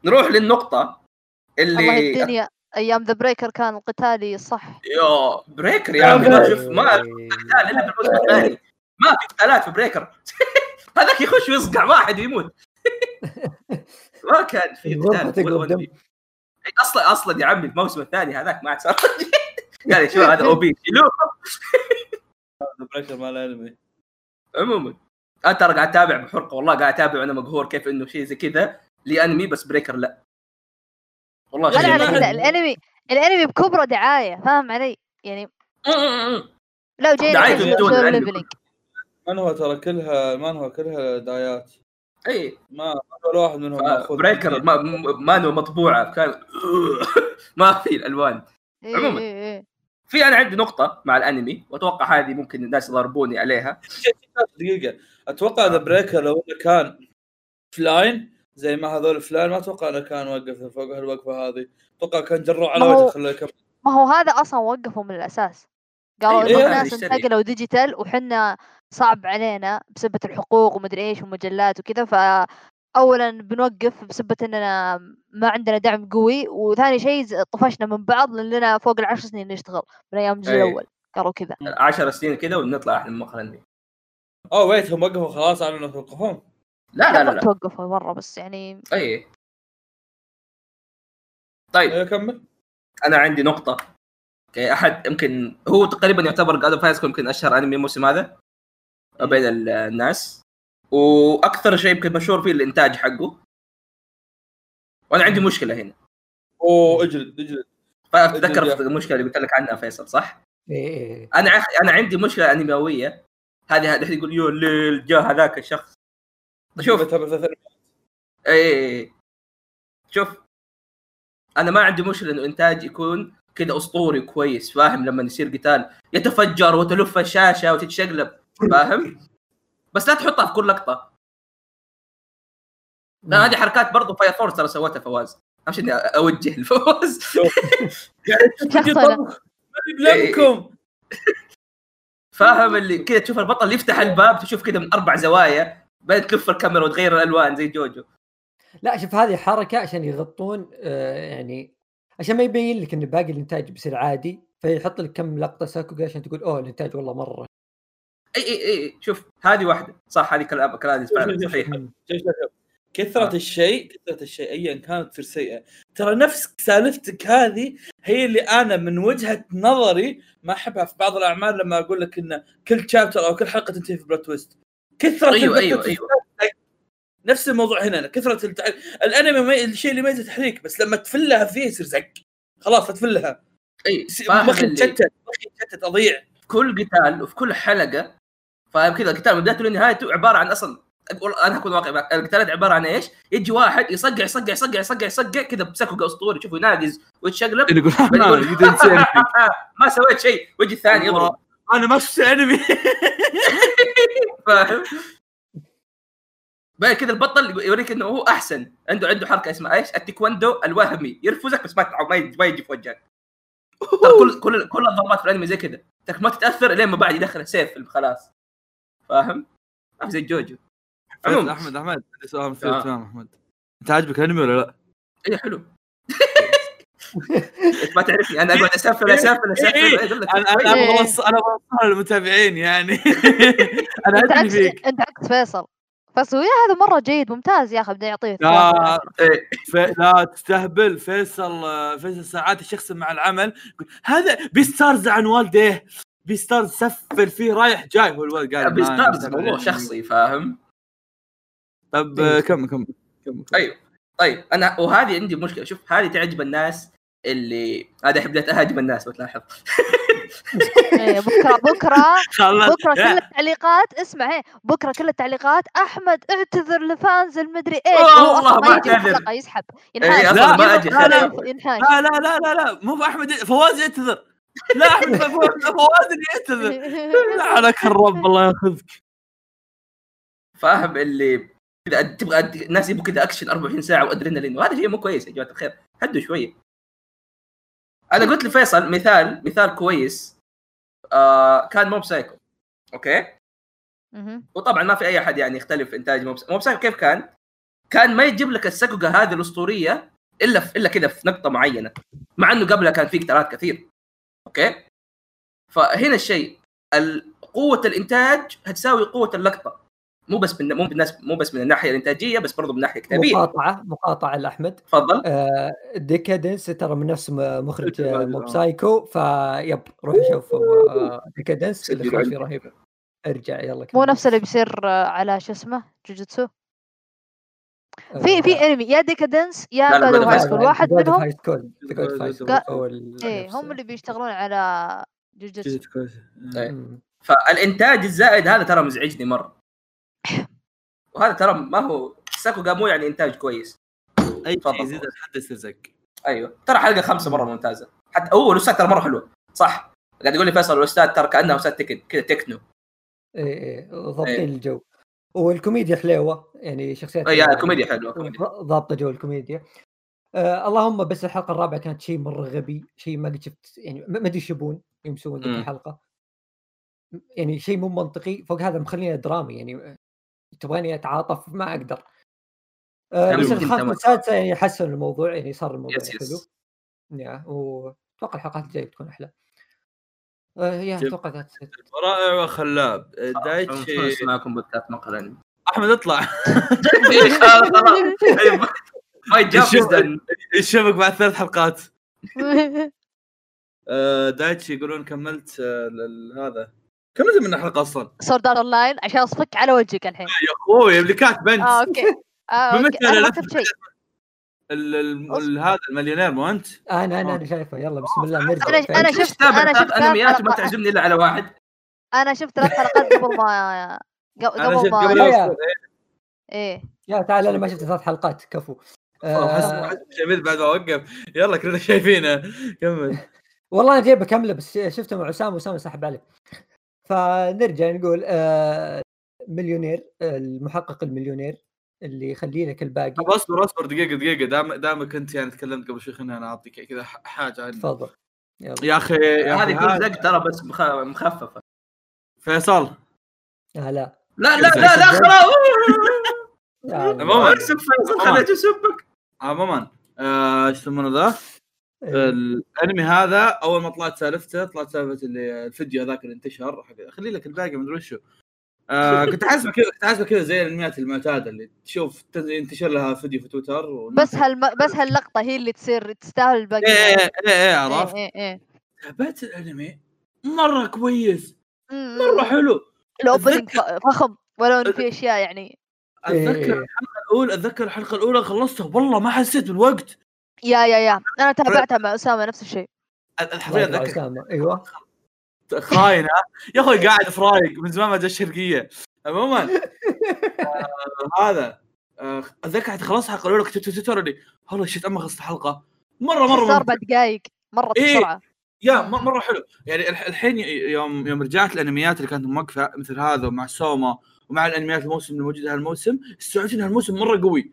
Speaker 1: نروح للنقطة
Speaker 2: الله
Speaker 1: اللي
Speaker 2: الدنيا أيام The Breaker كان القتالي صح.
Speaker 1: يا Breaker يا عمي. ما شوف ما قتال إلا في الثاني. ما في قتالات في Breaker هذاك يخش ويصقع واحد ويموت. ما كان في قتال. أصلا أصلا يا عمي الموسم الثاني هذاك ما عاد صار. قال شو هذا أو بي شيلوه
Speaker 3: بريكر مال انمي
Speaker 1: عموما أنا ترى قاعد أتابع بحرقة والله قاعد أتابع وأنا مقهور كيف إنه شيء زي كذا. لي انمي بس بريكر لا. والله شيء
Speaker 2: لا لا الأنمي الأنمي بكبره دعاية فاهم علي؟ يعني الحين
Speaker 1: بدون
Speaker 2: سولو
Speaker 1: الأنمي.
Speaker 2: ليفلينج
Speaker 3: من هو ترى كلها من هو كلها دايات
Speaker 1: اي
Speaker 3: ما ولا واحد منهم
Speaker 1: بريكر ما مانهوا مطبوعة كان ما في الألوان.
Speaker 2: إيه
Speaker 1: عموماً.
Speaker 2: إيه إيه.
Speaker 1: في أنا عندي نقطة مع الأنمي وأتوقع هذه ممكن الناس يضربوني عليها.
Speaker 3: دقيقة. أتوقع The Breaker لو إنه كان فلاين زي ما هذول فلاين ما أتوقع إنه كان وقف فوق هالوقفة هذه. أتوقع كان جروا على
Speaker 2: ما هو-
Speaker 3: وجهه خلاه يكمل.
Speaker 2: ما هو هذا أصلا وقفوا من الأساس. قالوا
Speaker 1: أيوة،
Speaker 3: ما
Speaker 2: الناس
Speaker 1: يشتري.
Speaker 2: انتقلوا digital وحنا صعب علينا بسبة الحقوق ومدري إيش ومجلات وكذا ف اولا بنوقف بسبة إننا ما عندنا دعم قوي وثاني شيء طفشنا من بعض لأن لنا فوق العشر سنين نشتغل من أيام الجزء
Speaker 1: أي.
Speaker 2: الأول قالوا كذا.
Speaker 1: 10 سنين كذا ونطلع إحنا من مقهى الانمي
Speaker 3: oh wait هم وقفوا خلاص على انه توقفون.
Speaker 1: لا لا لا,
Speaker 2: ما
Speaker 1: لا.
Speaker 2: توقفوا مرة بس يعني.
Speaker 1: اي طيب.
Speaker 3: كمل.
Speaker 1: أنا عندي نقطة. okay أحد يمكن هو تقريبا يعتبر God of يمكن أشهر أنمي الموسم هذا بين ال- الناس. وأكثر شيء يمكن مشهور فيه الإنتاج حقه. وأنا عندي مشكلة هنا.
Speaker 3: أوه اجلد اجلد. يا
Speaker 1: المشكلة اللي قلت لك عنها فيصل صح؟
Speaker 4: إيه إيه.
Speaker 1: أنا عخ... أنا عندي مشكلة انميويه هذه هذا يقول يو الليل جاء هذاك الشخص. شوف. اي شوف أنا ما عندي مشكلة إنه إنتاج يكون كذا أسطوري كويس فاهم؟ لما يصير قتال يتفجر وتلف الشاشة وتتشقلب فاهم؟ بس لا تحطها في كل لقطة. لا هذه حركات برضو Fire Force ترى سوتها فواز. أهم شيء إني أوجه الفوز
Speaker 3: ما بلمكم
Speaker 1: فاهم؟ اللي كذا تشوف البطل يفتح الباب تشوف كذا من أربع زوايا بعدين تلف الكاميرا وتغير الألوان زي JoJo.
Speaker 4: لا شوف هذه حركة عشان يغطون آه يعني عشان ما يبين لك إن باقي الإنتاج بيصير عادي فيحط لك كم لقطة sakuga عشان تقول أوه الإنتاج والله مرة.
Speaker 1: إي إي إي شوف هذه واحدة. صح هذه كلام كلام صحيح.
Speaker 3: شوف شوف شوف. كثرة
Speaker 1: آه.
Speaker 3: الشيء كثرة الشيء ايا كانت تصير سيئة. ترى نفس سالفتك هذه هي اللي أنا من وجهة نظري ما أحبها في بعض الأعمال لما أقول لك إن كل chapter أو كل حلقة تنتهي في plot twist كثرة أيوه
Speaker 1: أيوه
Speaker 3: twist
Speaker 1: أيوه.
Speaker 3: نفس الموضوع هنا كثرة التع... الأنمي ما... الشيء اللي يميزه تحريك بس لما تفلها فيه يصير زق خلاص تفلها
Speaker 1: أي
Speaker 3: مخي تشتت مخي تشتت أضيع.
Speaker 1: كل قتال وفي كل حلقة فاهم كذا القتال من بدايته لنهايته عبارة عن أصلا أنا أكون واقعي معك القتالات عبارة عن إيش؟ يجي واحد يصقع يصقع يصقع يصقع يصقع كذا ب sakuga أسطوري تشوفه يناقز ويتشقلب.
Speaker 3: يقول anything.
Speaker 1: ما سويت شيء. ويجي الثاني يضرب.
Speaker 3: أنا ما شفت أنمي.
Speaker 1: فاهم؟ بعد كذا البطل يوريك إنه هو أحسن. عنده عنده حركة اسمها إيش؟ التيكواندو الوهمي. يرفزك بس ما ما يجي- ما يجي في وجهك. ترى كل كل كل الضربات في الأنمي زي كذا انك ما تتأثر لين ما بعد يدخل سيف خلاص. فاهم؟ ما في زي جوجو. عموما.
Speaker 3: أحمد أحمد سؤال مثير
Speaker 1: آه.
Speaker 3: أحمد. أنت عاجبك الأنمي ولا لا؟
Speaker 1: إيه حلو. انت ما تعرفني. أنا أقعد اسفل اسفل اسفل
Speaker 3: إيه.
Speaker 1: لك
Speaker 3: أنا أنا
Speaker 2: إيه.
Speaker 3: أبغى اوصل أنا أبغى للمتابعين يعني.
Speaker 2: أنا
Speaker 3: ادري فيك.
Speaker 2: أنت عكس فيصل. فيصل يا هذا مرة جيد ممتاز يا أخي بدي اعطيه
Speaker 3: لا.
Speaker 1: إيه.
Speaker 3: ف... لا تستهبل فيصل فيصل ساعات الشخص مع العمل هذا بيستارز عن والديه بيستارز سفل فيه رايح جاي هو الولد قال ما
Speaker 1: بيستارز موضوع. شخصي فاهم؟
Speaker 3: طب آه، كمل كمل كمل
Speaker 1: أيوه طيب أنا وهذه عندي مشكلة شوف هذه تعجب الناس اللي هذا احب أهاجم الناس بتلاحظ
Speaker 2: إيه، بكره بكره بكرة كل التعليقات اسمع هي بكرة كل التعليقات. أحمد اعتذر لفانز المدري إيش
Speaker 1: والله ما
Speaker 2: أعتذر. يسحب.
Speaker 1: إيه،
Speaker 2: ينحاش
Speaker 1: أصلاً
Speaker 3: ما
Speaker 1: أجي.
Speaker 3: لا لا. لا لا لا لا لا. مو بأحمد فواز يعتذر. لا أحمد فواز فواز اللي يعتذر. لعنك الرب الله يأخذك.
Speaker 1: فأهم اللي كذا تبغى الناس يبغوا كذا أكشن 24 ساعة وأدرينالين. وهذا شيء مو كويس يا جماعة الخير. هدوا شوية. أنا قلت لفيصل مثال مثال كويس. آه كان Mob Psycho
Speaker 2: okay.
Speaker 1: وطبعا ما في أي أحد يعني يختلف إنتاج Mob Mob Psycho كيف كان؟ كان ما يجيب لك ال sakuga هذه الأسطورية إلا في إلا كذا في نقطة معينة مع إنه قبلها كان في قتالات كثير. okay؟ فهنا الشيء ال- قوة الإنتاج هتساوي قوة اللقطة. مو بس من مو بالناس مو بس من الناحية الإنتاجية بس برضو من الناحيه الكتابية.
Speaker 4: مقاطعة مقاطعة لأحمد.
Speaker 1: تفضل.
Speaker 4: آه Deca-Dence ترى من نفس مخرج Mob Psycho. فيب روح شوف آه
Speaker 1: Deca-Dence.
Speaker 4: فيه رهيب ارجع يلا
Speaker 2: مو. نفس اللي بيصير آه، على شو اسمه جوجوتسو
Speaker 4: آه،
Speaker 2: في في أنمي يا Deca-Dence يا
Speaker 1: of High School.
Speaker 2: واحد منهم.
Speaker 4: هو ال- إيه
Speaker 2: هم اللي بيشتغلون على جوجوتسو.
Speaker 4: مم.
Speaker 1: فالإنتاج الزائد هذا ترى مزعجني مرة. وهذا ترى ما هو sakuga مو يعني إنتاج كويس.
Speaker 3: أي
Speaker 1: تفضل.
Speaker 3: شيء يزيد الحد يسترزق
Speaker 1: أيوه. ترى حلقة خمسة مرة ممتازة. حتى هو الأستاذ ترى مرة حلوة. صح. قاعد يقول لي فيصل الأستاذ ترى كانه أستاذ تكن كذا تكنو.
Speaker 4: إيه إيه. ضابطين
Speaker 1: إيه.
Speaker 4: الجو. والكوميديا حلوة. يعني شخصيات
Speaker 1: اي يا كوميديا حلوة
Speaker 4: ضابطة جو الكوميديا. آه اللهم بس الحلقة الرابعة كانت شيء مرة غبي شيء ما قد شفت يعني ما أدري إيش يبون
Speaker 1: مم.
Speaker 4: الحلقة. يعني شيء مو منطقي. فوق هذا مخلينا درامي يعني تبغاني أتعاطف ما أقدر. آه
Speaker 1: يعني
Speaker 4: بس
Speaker 1: تمام.
Speaker 4: والسادسه يعني حسن الموضوع يعني صار الموضوع
Speaker 1: yes
Speaker 4: حلو.
Speaker 1: yes
Speaker 4: يا وأتوقع الحلقات الجاية بتكون أحلى. آه
Speaker 3: yeah.
Speaker 4: أتوقع that's
Speaker 3: رائع وخلاب دايتشي.
Speaker 1: اسمعكم بودكاست مقهى
Speaker 3: أحمد اطلع.
Speaker 1: ما يجاب
Speaker 3: يشوفك بعد ثلاث حلقات. آه، دايتشي يقولون كملت آه، هذا كملت من الحلقة أصلا؟
Speaker 2: Sword Art Online عشان أصفك على وجهك الحين.
Speaker 3: يا أخوي اللي كاتب انت
Speaker 2: آه أوكي. آه أوكي.
Speaker 3: بمثل
Speaker 2: أنا ما كتبت شيء.
Speaker 3: ال- ال- ال- هذا المليونير مو أنت؟
Speaker 4: أنا أنا
Speaker 3: آه.
Speaker 4: أنا شايفه. يلا بسم الله نرجع
Speaker 2: أنا- أنا
Speaker 1: ليش
Speaker 2: شفت-
Speaker 1: ثلاث
Speaker 2: شفت
Speaker 1: انميات
Speaker 2: حلقات.
Speaker 1: تعزمني إلا على واحد.
Speaker 2: أنا شفت ثلاث حلقات قبل ما
Speaker 3: أنا
Speaker 2: قبل ما. إيه.
Speaker 4: يا تعال أنا ما شفت ثلاث حلقات. كفو.
Speaker 3: والله
Speaker 4: آه
Speaker 3: بعد ما اوقف يلا كلنا شايفينه. كمل.
Speaker 4: والله أنا جايب أكمله بس شفته مع أسامة. واسامه سحب عليه فنرجع نقول آه مليونير آه، المحقق المليونير اللي يخلي لك الباقي
Speaker 3: طب اصبر اصبر دقيقة دقيقة. دام دامك انت يعني تكلمت قبل شوي خليني أنا اعطيك كذا حاجة عنه
Speaker 4: تفضل.
Speaker 3: يا أخي يا
Speaker 1: هذه كل زق ترى بس مخ- مخففة.
Speaker 3: فيصل.
Speaker 4: آه لا.
Speaker 1: لا لا لا لا خلاص
Speaker 4: يا
Speaker 3: عموماً.
Speaker 1: اسف فيصل خليته يسبك
Speaker 3: عموما آه، إيش يسمونه ذا؟
Speaker 4: إيه.
Speaker 3: الانمي هذا اول ما طلعت سالفته طلعت سالفة اللي الفيديو هذاك اللي انتشر حق خلي لك الباقي ما ادري وشو. آه كنت احسبه كذا كنت احسبه كذا زي الانميات المعتادة اللي تشوف ينتشر لها فيديو في تويتر
Speaker 2: بس هالم... بس هاللقطة هي اللي تصير تستاهل الباقي.
Speaker 3: إيه إيه إيه, إيه عرفت؟
Speaker 2: إيه إيه.
Speaker 3: تابعت الانمي مرة كويس. مرة حلو.
Speaker 2: الاوبننج فخم ولو انه في أشياء يعني.
Speaker 3: أتذكر
Speaker 4: إيه.
Speaker 3: الحلقة الاولى أتذكر الحلقة الأولى خلصتها. والله ما حسيت بالوقت.
Speaker 2: يا يا يا. أنا تابعتها مع أسامة نفس الشيء.
Speaker 3: أتذكر.
Speaker 4: أسامة. أيوه.
Speaker 3: خاينه يا أخوي قاعد في رايق من زمان ما جا الشرقية. عموما آه هذا آه أتذكر خلاص الحلقة الأولى كنت تويتر اللي والله شيت اما خلصت الحلقة مرة مرة
Speaker 2: صار. أربع دقائق مرت
Speaker 3: إيه.
Speaker 2: بسرعة.
Speaker 3: يا م- مرة حلو. يعني الح- الحين يوم يوم رجعت الأنميات اللي كانت موقفة مثل هذا ومع سوما ومع الأنميات الموسم الموجوده هالموسم استوعبت إن هالموسم مرة قوي.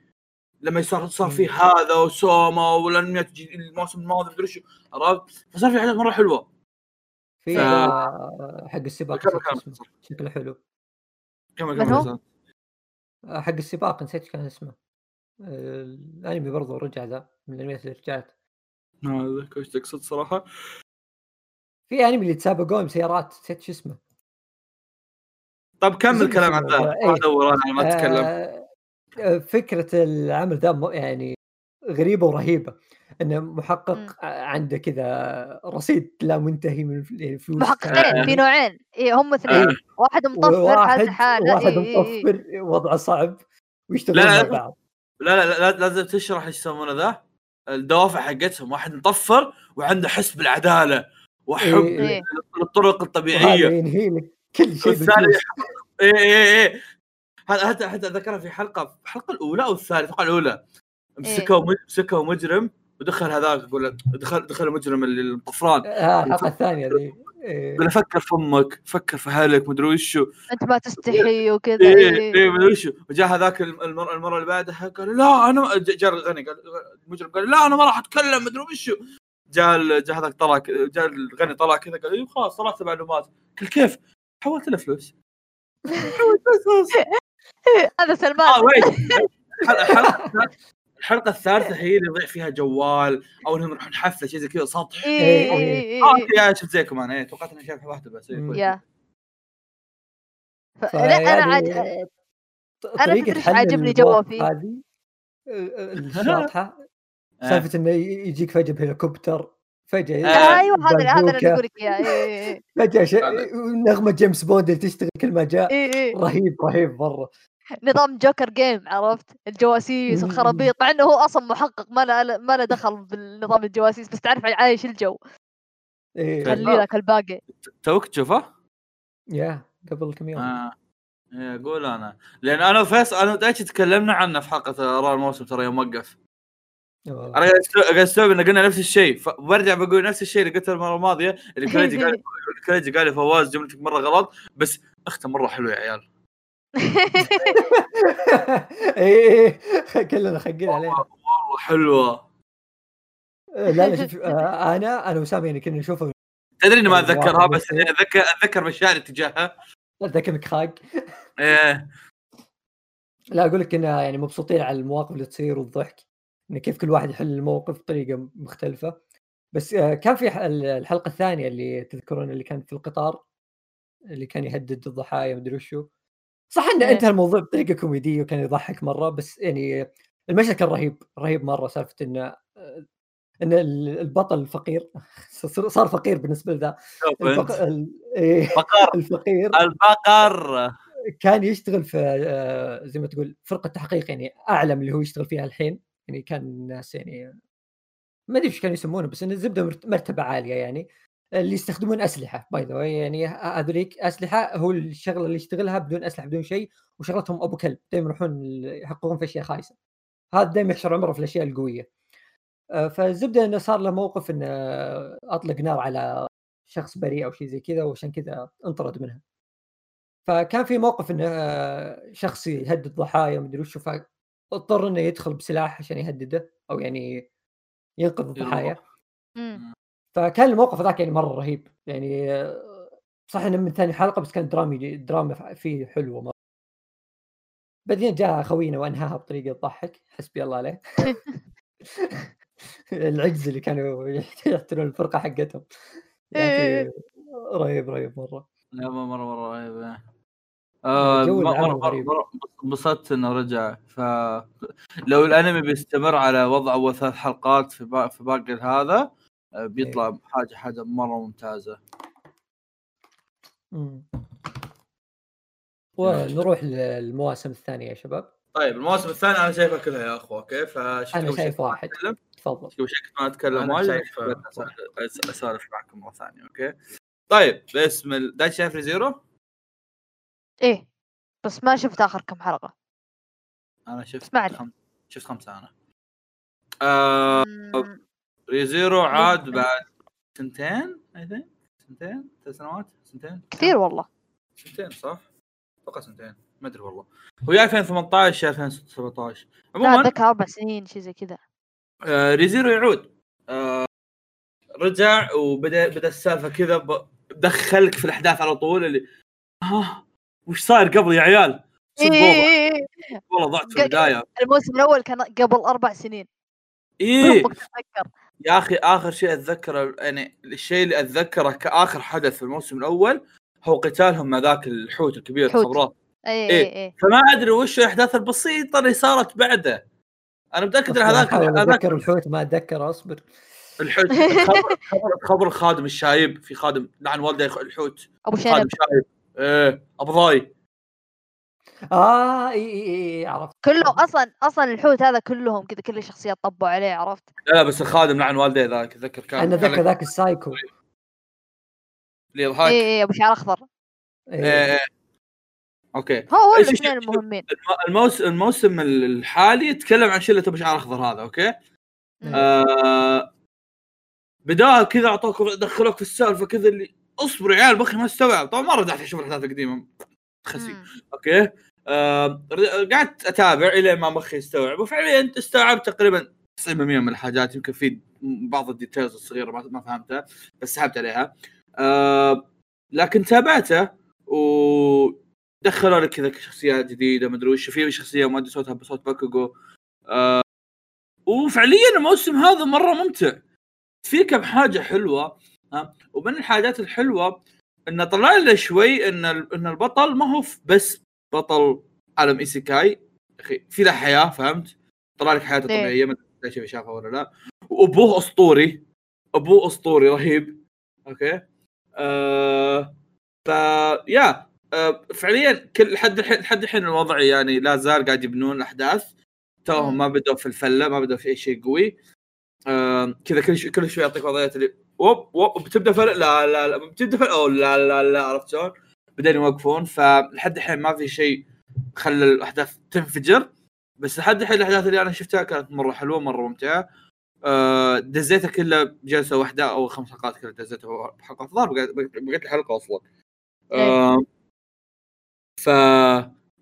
Speaker 3: لما صار صار في هذا وسوما والانميات تجي الموسم الماضي مدري شو عرفت؟ فصار في حاجات مرة حلوة.
Speaker 4: في
Speaker 3: ف-
Speaker 4: حق السباق. شكله حلو.
Speaker 3: كمل
Speaker 2: من
Speaker 3: كمل.
Speaker 4: آه، حق السباق نسيت كان اسمه. آه، الأنمي برضو رجع ذا من الأنميات اللي رجعت.
Speaker 3: هذا وش تقصد صراحة.
Speaker 4: في أنمي اللي يتسابقون بسيارات نسيت شو اسمه.
Speaker 3: طب كمل كلام عن ذا. ادور أنا ما اتكلم
Speaker 4: آه، فكرة العمل ذا م- يعني غريبة ورهيبة إنه محقق
Speaker 2: مم.
Speaker 4: عنده كذا رصيد لا منتهي من الف- الفلوس
Speaker 2: محققين في نوعين اي هم اثنين
Speaker 3: آه.
Speaker 2: واحد مطفر حالته حاله
Speaker 4: واحد
Speaker 2: إي إي إي.
Speaker 4: مطفر وضعه صعب ويشتغلون مع
Speaker 3: لا.
Speaker 4: بعض
Speaker 3: لا لا لا لازم تشرح إيش يسمونه ذا الدوافع حقتهم واحد مطفر وعنده حس بالعدالة وحب
Speaker 4: إيه.
Speaker 2: إيه.
Speaker 3: للطرق
Speaker 4: وهذا
Speaker 3: الطبيعية
Speaker 4: ينهي لك كل شيء
Speaker 3: والثاني إيه إيه هذا حتى حتى ذكرها في حلقة في الحلقة الأولى أو الثالثه أتوقع الأولى. مسكوا مج- مسكوا مجرم ودخل هذاك يقول له- دخل دخل المجرم اللي الطفران
Speaker 4: آه، الحلقة الثانية ذي. إيه.
Speaker 3: يقول له فكر في أمك فكر في أهلك مدري وشو.
Speaker 2: أنت ما تستحي وكذا.
Speaker 3: إيه
Speaker 2: إي.
Speaker 3: إيه مدري وشو. وجاء هذاك الم- المره المره اللي بعدها قال لا أنا ما- ج- جاء الغني قال المجرم قال لا أنا ما راح أتكلم مدري وشو. جاء جاء هذاك طلع جاء الغني طلع كذا قال خلاص طلعت معلومات. قال كيف؟ حولت له فلوس حولت له فلوس.
Speaker 2: هذا
Speaker 3: آه
Speaker 2: سلمان
Speaker 3: ويت الحلقة الحلقة الثالثة هي اللي يضيع فيها جوال أو إنهم يروحون حفلة شيء زي كذا سطح
Speaker 2: اي
Speaker 4: إيه،
Speaker 2: اي
Speaker 4: إيه.
Speaker 2: اي
Speaker 3: آه
Speaker 2: إي.
Speaker 3: يا شفت زيكم أنا إيه، توقعت اني شايف واحدة بس إيه،.
Speaker 2: يا. لا أنا عاد إيش
Speaker 4: حل
Speaker 2: عاجبني جوه فيه؟
Speaker 4: هذه آه، آه، الشاطحة
Speaker 3: آه.
Speaker 4: سالفة إنه يجيك فجأة بهليكوبتر فجأة
Speaker 3: آه.
Speaker 2: أيوه هذا هذا اللي أقول لك إياه إي، إي،
Speaker 4: فجأة ش...
Speaker 3: هذا.
Speaker 4: نغمة جيمس بوند اللي تشتغل كل ما جاء. رهيب رهيب مرة
Speaker 2: نظام Joker Game عرفت الجواسيس. والخرابيط مع إنه هو أصلا محقق ما له ما له دخل بالنظام الجواسيس بس تعرف عايش الجو
Speaker 4: إيه.
Speaker 2: خلي لك الباقي
Speaker 3: توك تشوفه؟
Speaker 4: يا قبل كم يوم
Speaker 3: إيه، أقول أنا لأن أنا وفيصل أنا تكلمنا عنه في حلقة آراء الموسم ترى يوم وقف
Speaker 4: آه.
Speaker 3: أنا قاعد أستوعب إن قلنا نفس الشيء فبرجع بقول نفس الشيء اللي قلته المرة الماضية اللي كريجي قال كريجي قال لي فواز جملتك مرة غلط بس أخته مرة حلوة يا عيال.
Speaker 4: إيه إيه. كلنا خقين عليها.
Speaker 3: مره حلوة.
Speaker 4: آه، لا لا شوف آه، أنا أنا وسام يعني كنا نشوفه.
Speaker 3: تدري اني ما
Speaker 4: يعني أتذكرها
Speaker 3: بس. أتذكر أتذكر مشاعري تجاهها.
Speaker 4: ذاك خاق.
Speaker 3: إيه.
Speaker 4: لا أقول لك انها يعني مبسوطين على المواقف اللي تصير والضحك. إن كيف كل واحد يحل الموقف بطريقة مختلفة. بس آه، كان في الحلقة الثانية اللي تذكرون اللي كانت في القطار اللي كان يهدد الضحايا مدري وشو. صح انه
Speaker 2: إيه.
Speaker 4: انتهى الموضوع بطريقة كوميدية وكان يضحك مرة بس يعني المشهد كان رهيب رهيب مرة سالفة انه آه، إن ال- البطل الفقير صار فقير بالنسبة لذا.
Speaker 3: شوف
Speaker 4: الفق...
Speaker 3: أنت.
Speaker 4: ال- إيه، الفقير.
Speaker 3: البقر
Speaker 4: كان يشتغل في آه، زي ما تقول فرقة تحقيق يعني أعلى من اللي هو يشتغل فيها الحين. يعني كان الناس يعني ما أدري إيش كانوا يسمونه بس انه الزبدة مرت- مرتبة عالية يعني اللي يستخدمون أسلحة باي ذا يعني هذوليك أسلحة هو الشغلة اللي يشتغلها بدون أسلحة بدون شيء وشغلتهم أبو كلب دائما يروحون يحققون في أشياء خايسة. هذا دائما يحشر عمره في الأشياء القوية. آه، فالزبدة إنه صار له موقف إنه أطلق نار على شخص بريء أو شيء زي كذا وعشان كذا انطرد منها. فكان في موقف إنه شخص يهدد ضحايا مدري وش فاضطر إنه يدخل بسلاح عشان يهدده أو يعني ينقذ الضحايا. فكان الموقف ذاك يعني مرة رهيب. يعني آه، صح إنه من ثاني حلقة بس كان درامي دراما فيه حلوة مرة. بعدين جاء خوينا وأنهاها بطريقة تضحك. حسبي الله عليه. العجز اللي كانوا يحتلون الفرقة حقتهم. يعني رهيب رهيب مرة.
Speaker 3: لا مره مرة مرة رهيب انبسطت إنه رجع. ف لو الأنمي بيستمر على وضع أول ثلاث حلقات في با... في باقي هذا آه، بيطلع حاجة حاجة مرة ممتازة.
Speaker 4: مم. ونروح للمواسم الثانية يا شباب.
Speaker 3: طيب المواسم الثانية أنا شايفها كلها يا أخوة أوكي فشفت أنا
Speaker 4: شايف واحد.
Speaker 3: أتكلم.
Speaker 4: تفضل.
Speaker 3: شوي كنت ما أتكلم
Speaker 1: أنا
Speaker 3: وايد
Speaker 1: آه،
Speaker 3: اسولف معكم مرة ثانية أوكي؟ طيب باسم ال... دايتش شايف Re:Zero؟
Speaker 2: إيه بس ما شفت آخر كم حلقة.
Speaker 3: أنا شفت. خم... شفت خمسة أنا. آه...
Speaker 2: مم،
Speaker 3: Re:Zero عاد بعد سنتين I think سنتين ثلاث سنوات سنتين.
Speaker 2: كثير والله.
Speaker 3: سنتين صح؟ أتوقع سنتين. ما أدري والله. هو يا 2018 يا 2017
Speaker 2: لا
Speaker 3: عموما
Speaker 2: اتذكر أربع سنين شيء زي كذا.
Speaker 3: آه ريزيرو يعود. آه رجع وبدأ بدأ السالفة كذا ب- دخلك في الأحداث على طول اللي ها وش صاير قبل يا عيال؟ صدق والله
Speaker 2: إيه
Speaker 3: والله ضعت في البداية.
Speaker 2: الموسم الأول كان قبل أربع سنين. إيه.
Speaker 3: يا أخي آخر شيء أتذكره يعني الشيء اللي أتذكره كآخر حدث في الموسم الأول هو قتالهم مع ذاك الحوت الكبير. الخضراء.
Speaker 2: اي
Speaker 3: إيه.
Speaker 2: اي اي
Speaker 3: فما أدري وش الأحداث البسيطة اللي صارت بعده. أنا متأكد إن هذاك
Speaker 4: أتذكر الحوت ما أتذكر أصبر.
Speaker 3: الحوت خبر, خبر الخادم الشايب في خادم لعن والده الحوت.
Speaker 2: أبو
Speaker 3: خادم شايب. إيه ابو ضاي
Speaker 4: آه إي إي إي عرفت.
Speaker 2: كله أصلا أصلا الحوت هذا كلهم كذا كل الشخصيات طبوا عليه عرفت؟
Speaker 3: لا لا بس الخادم لعن والده ذاك أتذكر كان
Speaker 4: أنا
Speaker 3: كان
Speaker 4: ذاك ذاك السايكو
Speaker 3: اللي
Speaker 2: إي
Speaker 3: يضحك
Speaker 2: إي أبو شعر أخضر.
Speaker 3: إيه،
Speaker 4: إيه.
Speaker 3: إيه. أوكي.
Speaker 2: هو الاثنين المهمين.
Speaker 3: الموسم الموسم الحالي يتكلم عن شله ابو شعر أخضر هذا
Speaker 2: أوكي.
Speaker 3: آه بداية كذا أعطوك دخلوك في السالفة كذا اللي اصبر يا عيال مخي ما استوعب طبعا ما رجعت أشوف الاحداث القديمة. خسي. أوكي؟ آه قعدت أتابع إلى ما مخي يستوعب. وفعليا استوعبت تقريبا 90% من الحاجات يمكن في بعض ال details الصغيرة ما ما فهمتها بس سحبت عليها. آه لكن تابعته ودخلوا لك كذا شخصيات جديدة ما أدري وش. في شخصية ما أدري صوتها بصوت باكوغو. آه وفعليا الموسم هذا مرة ممتع. في كم حاجة حلوة. ها؟ ومن الحاجات الحلوة انه طلع لنا شوي إن إن البطل ما هو بس بطل عالم isekai. أخي في له حياة فهمت؟ طلع لك حياته
Speaker 2: إيه.
Speaker 3: طبيعيه ما أدري شافها ولا لا. وأبوه أسطوري. أبوه أسطوري رهيب. أوكي؟ آه ف yeah آه فعليا كل لحد الحين لحد الحين الوضع يعني لا زال قاعد يبنون الأحداث. توهم
Speaker 2: مم.
Speaker 3: ما بدأوا في الفلة ما بدأوا في أي شيء قوي. آه كذا كل شوي كل شوي يعطيك وضعيات اللي whoop whoop بتبدأ فل لا لا لا بتبدأ فل أو لا لا لا عرفت شلون؟ بعدين يوقفون فلحد الحين ما في شيء خلى الأحداث تنفجر. بس لحد الحين الأحداث اللي أنا شفتها كانت مرة حلوة مرة ممتعة. آه دزيتها كلها بجلسة واحدة أو خمس حلقات كلها دزيتها بحلقة الظاهر بقيت الحلقة أصلا. آه ف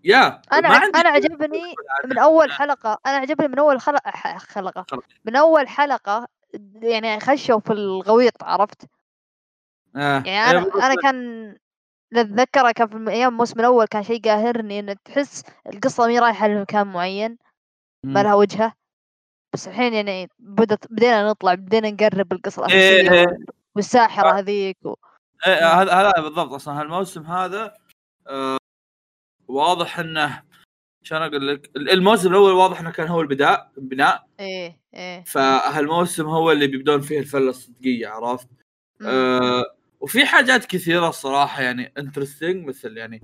Speaker 3: يا أنا
Speaker 2: أنا عجبني من أول حلقة أنا عجبني من أول
Speaker 3: خلقة.
Speaker 2: من أول حلقة يعني خشوا في الغويط عرفت؟
Speaker 3: آه.
Speaker 2: يعني أنا أنا كان اللي اتذكره كان في أيام الموسم الأول كان شيء قاهرني إن تحس القصة مي رايحة لمكان معين ما لها وجهة. بس الحين يعني بدت بدينا نطلع بدينا نقرب القصة
Speaker 3: إيه،
Speaker 2: الاساسيه
Speaker 3: إيه.
Speaker 2: وال- والساحره هذيك و...
Speaker 3: إيه، هذا هذا بالضبط. أصلا هالموسم هذا آه واضح إنه شلون أقول لك؟ الموسم الأول واضح إنه كان هو البداء البناء.
Speaker 2: إيه. إيه
Speaker 3: فهالموسم هو اللي بيبدون فيه الفلة الصدقية عرفت؟ آه وفي حاجات كثيرة الصراحة يعني interesting مثل يعني